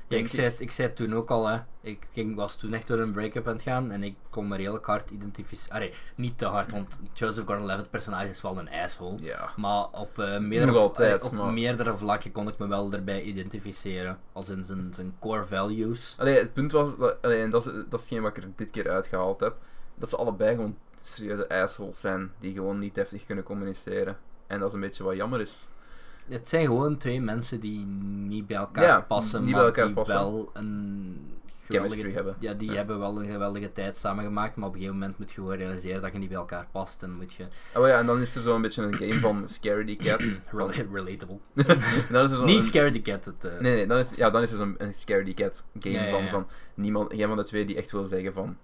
Ja, ik, zei het, ik zei het toen ook al, hè. Ik ging, was toen echt door een break-up aan het gaan en ik kon me redelijk hard identificeren. Allee, niet te hard, want Joseph Gordon-Levitt personage is wel een asshole. Ja. Maar op, eh, meerdere, altijd, op maar- meerdere vlakken kon ik me wel erbij identificeren. Als in zijn, zijn core values. Allee, het punt was... Allee, en dat is, dat is hetgeen wat ik er dit keer uitgehaald heb. Dat ze allebei gewoon serieuze assholes zijn. Die gewoon niet heftig kunnen communiceren. En dat is een beetje wat jammer is. Het zijn gewoon twee mensen die niet bij elkaar Ja, passen, maar elkaar die passen. wel een Chemistry hebben. Ja, die Ja. hebben wel een geweldige tijd samen gemaakt, maar op een gegeven moment moet je gewoon realiseren dat je niet bij elkaar past en moet je... Oh ja, en dan is er zo'n beetje een game van Scary the Cat. Rel- relatable. dan is er zo'n- Niet Scary the Cat, het... eh, Nee, nee, dan is, ja, dan is er zo'n een Scary the Cat game Ja, van, van niemand, geen van de twee die echt wil zeggen van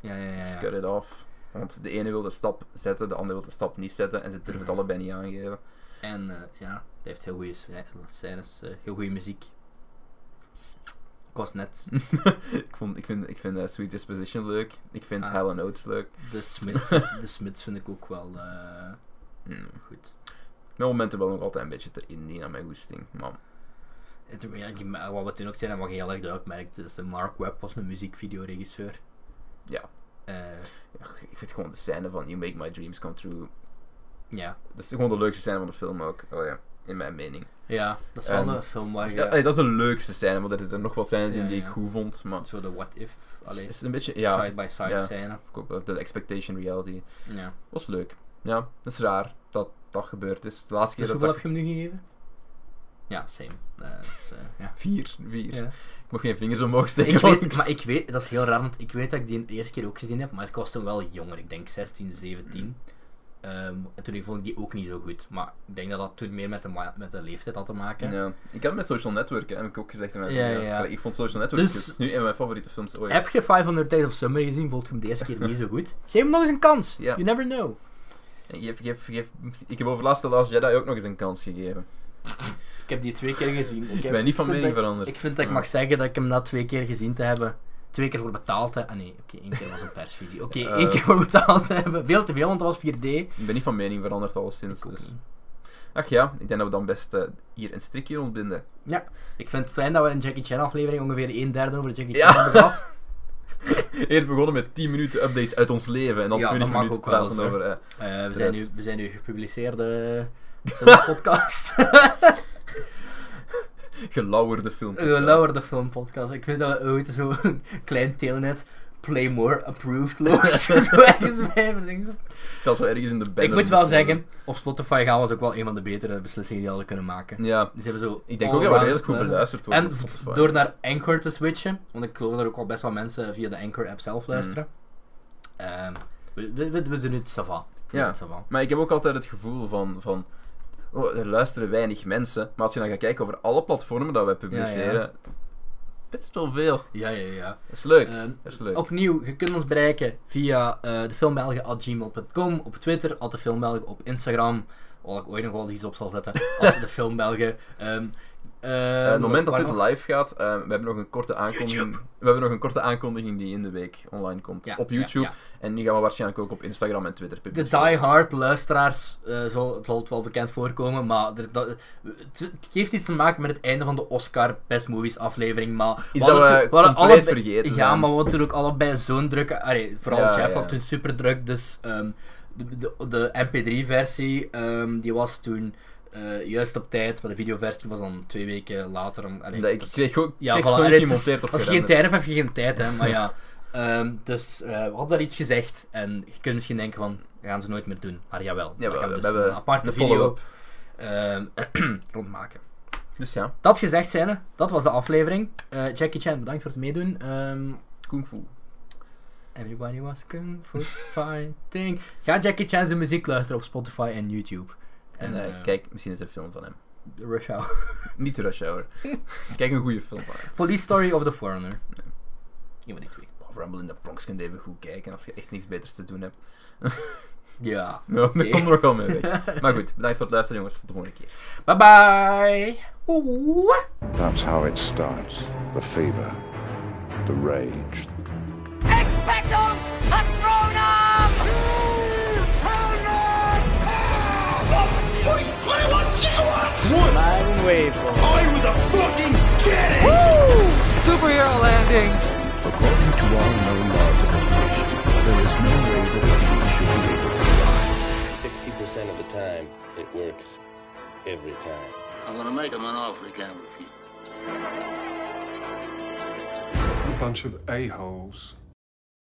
Ja, ja, ja. cut it off. Want de ene wil de stap zetten, de andere wil de stap niet zetten en ze durven het Mhm. allebei niet aangeven. En eh, ja, hij heeft heel goede scènes, eh, heel goede muziek. Ik was net ik, vond, ik vind, ik vind eh, Sweet Disposition leuk. Ik vind Ah. Oates leuk. de Smiths, de Smiths vind ik ook wel Hmm. goed. Met momenten wel nog altijd een beetje te indie naar mijn goesting. Maar Het, ja, je- wat we toen ook zeiden, en wat je heel erg duidelijk merkt, is de Mark Webb was een muziekvideoregisseur. Ja. Eh, ik vind gewoon de scène van You Make My Dreams Come True. ja. Dat is gewoon de leukste scène van de film ook. Oh ja, in mijn mening. ja, dat is wel En- een film waar je... Ja, dat is de leukste scène, want er zitten nog wel scènes in Ja, die ja. ik goed vond. Maar Zo de what if, het allee, is een beetje, ja, side-by-side ja. scène. de expectation reality. Ja. Was leuk. Ja, dat is raar dat dat gebeurd is. De laatste keer Dus dat hoeveel dat... heb je hem nu gegeven? Ja, same. Eh, dus, eh, ja. Vier, vier. Ja. Ik mag geen vingers omhoog steken. Ik want weet, maar ik weet, dat is heel raar, want ik weet dat ik die de eerste keer ook gezien heb, maar ik was toen wel jonger, ik denk 16, 17. Ehm, en toen vond ik die ook niet zo goed, maar ik denk dat dat toen meer met de, met de leeftijd had te maken. Ja. Ik had met Social Network, hè, heb ik ook gezegd in mijn Ja, video. ja. Allee, Ik vond Social Network Dus- dus... nu een van mijn favoriete films ooit. Heb je 500 Days of Summer gezien? Vond je hem de eerste keer niet zo goed? Geef hem nog eens een kans. You never know. En Geef, geef, geef, ik heb over Last of Last Jedi ook nog eens een kans gegeven. Ik heb die twee keer gezien. Ik, heb- ben niet van vind mening dat- veranderd. Ik vind dat ik Ja. mag zeggen dat ik hem na twee keer gezien te hebben, twee keer voor betaald heb. Ah nee, oké, één keer was een persvisie. Oké, Eh. één keer voor betaald te hebben. Veel te veel, want dat was 4D. Ik ben niet van mening veranderd al sinds. Ik ook Dus. niet. Ach ja, ik denk dat we dan best eh, hier een strikje ontbinden. Ik vind het fijn dat we een Jackie Chan aflevering ongeveer een derde over Jackie Ja. Chan hebben gehad. Eerst begonnen met 10 minuten updates uit ons leven en dan Ja, 20 dat mag minuten ook wel praten eens, over. eh, Eh, we, zijn nu, we zijn nu gepubliceerde eh, podcast. gelauwerde film. Een lauwerde filmpodcast. Ik vind dat we ooit zo'n klein telnet Play More approved logo zo ergens bij hebben. zo. Zal zo ergens in de banner Ik moet wel zeggen, op Spotify gaan was ook wel een van de betere beslissingen die we hadden kunnen maken. Ja, Dus hebben zo ik denk ook dat we redelijk goed level. beluisterd worden. En op v- Spotify. door naar Anchor te switchen, want ik geloof dat er ook al best wel mensen via de Anchor-app zelf Mm. luisteren. Ehm, we, we, we, we doen het sava. We Ja. het. Maar ik heb ook altijd het gevoel van, van oh, er luisteren weinig mensen. Maar als je dan gaat kijken over alle platformen dat wij publiceren, Ja, best wel veel. Ja, ja, ja. Dat is leuk. Ehm, dat is leuk. Opnieuw, je kunt ons bereiken via uh, defilmbelgen.gmail.com, op Twitter, at de Filmbelgen, op Instagram, wat ik ooit nog wel iets op zal zetten, als de Filmbelgen. Ehm Eh, het moment dat dit live gaat, eh, we hebben nog een korte aankondiging. We hebben nog een korte aankondiging die in de week online komt Ja, op YouTube. ja. En die gaan we waarschijnlijk ook op Instagram en Twitter De publiceren. die-hard luisteraars uh, zal, zal het wel bekend voorkomen, maar er, dat, het, heeft iets te maken met het einde van de Oscar Best Movies aflevering. Maar dat we allebei- vergeten Ja, zijn. maar we hadden toen ook allebei zo'n drukke. Allee, vooral Jeff had toen super druk, dus ehm, de, de, de MP3-versie ehm, die was toen eh, juist op tijd, maar de videoversie was dan twee weken later. allee, Nee, ik dus- kreeg ook, ja, kreeg voilà, gewoon is- of Als je geen tijd hebt, heb je geen tijd, hè. Maar ja. Ehm, dus eh, we hadden daar iets gezegd en je kunt misschien denken van, gaan ze nooit meer doen. Maar jawel. Ja, we we, gaan dus hebben een aparte de video ehm, rondmaken. Dus ja, Dat gezegd zijnde, dat was de aflevering. Eh, Jackie Chan, bedankt voor het meedoen. Ehm, kung fu. everybody was kung fu fighting. Ga Jackie Chan zijn muziek luisteren op Spotify en YouTube. En eh, kijk, misschien is er een film van hem. Rush Hour. Niet Rush Hour. kijk een goede film van hem. Police Story of The Foreigner. Een van die twee. Oh, Rumble in the Bronx kun je even goed kijken als je echt niks beters te doen hebt. Ja. Dat komt er wel mee weg. Maar goed, bedankt voor het luisteren jongens. Tot de volgende keer. Bye bye. Oeh. That's how it starts. The fever, the rage, Superhero landing! According to all known laws of evolution, there is no way that a bee should be able to fly. 60% of the time, it works every time. I'm gonna make him an offer he can't refuse. A bunch of a-holes.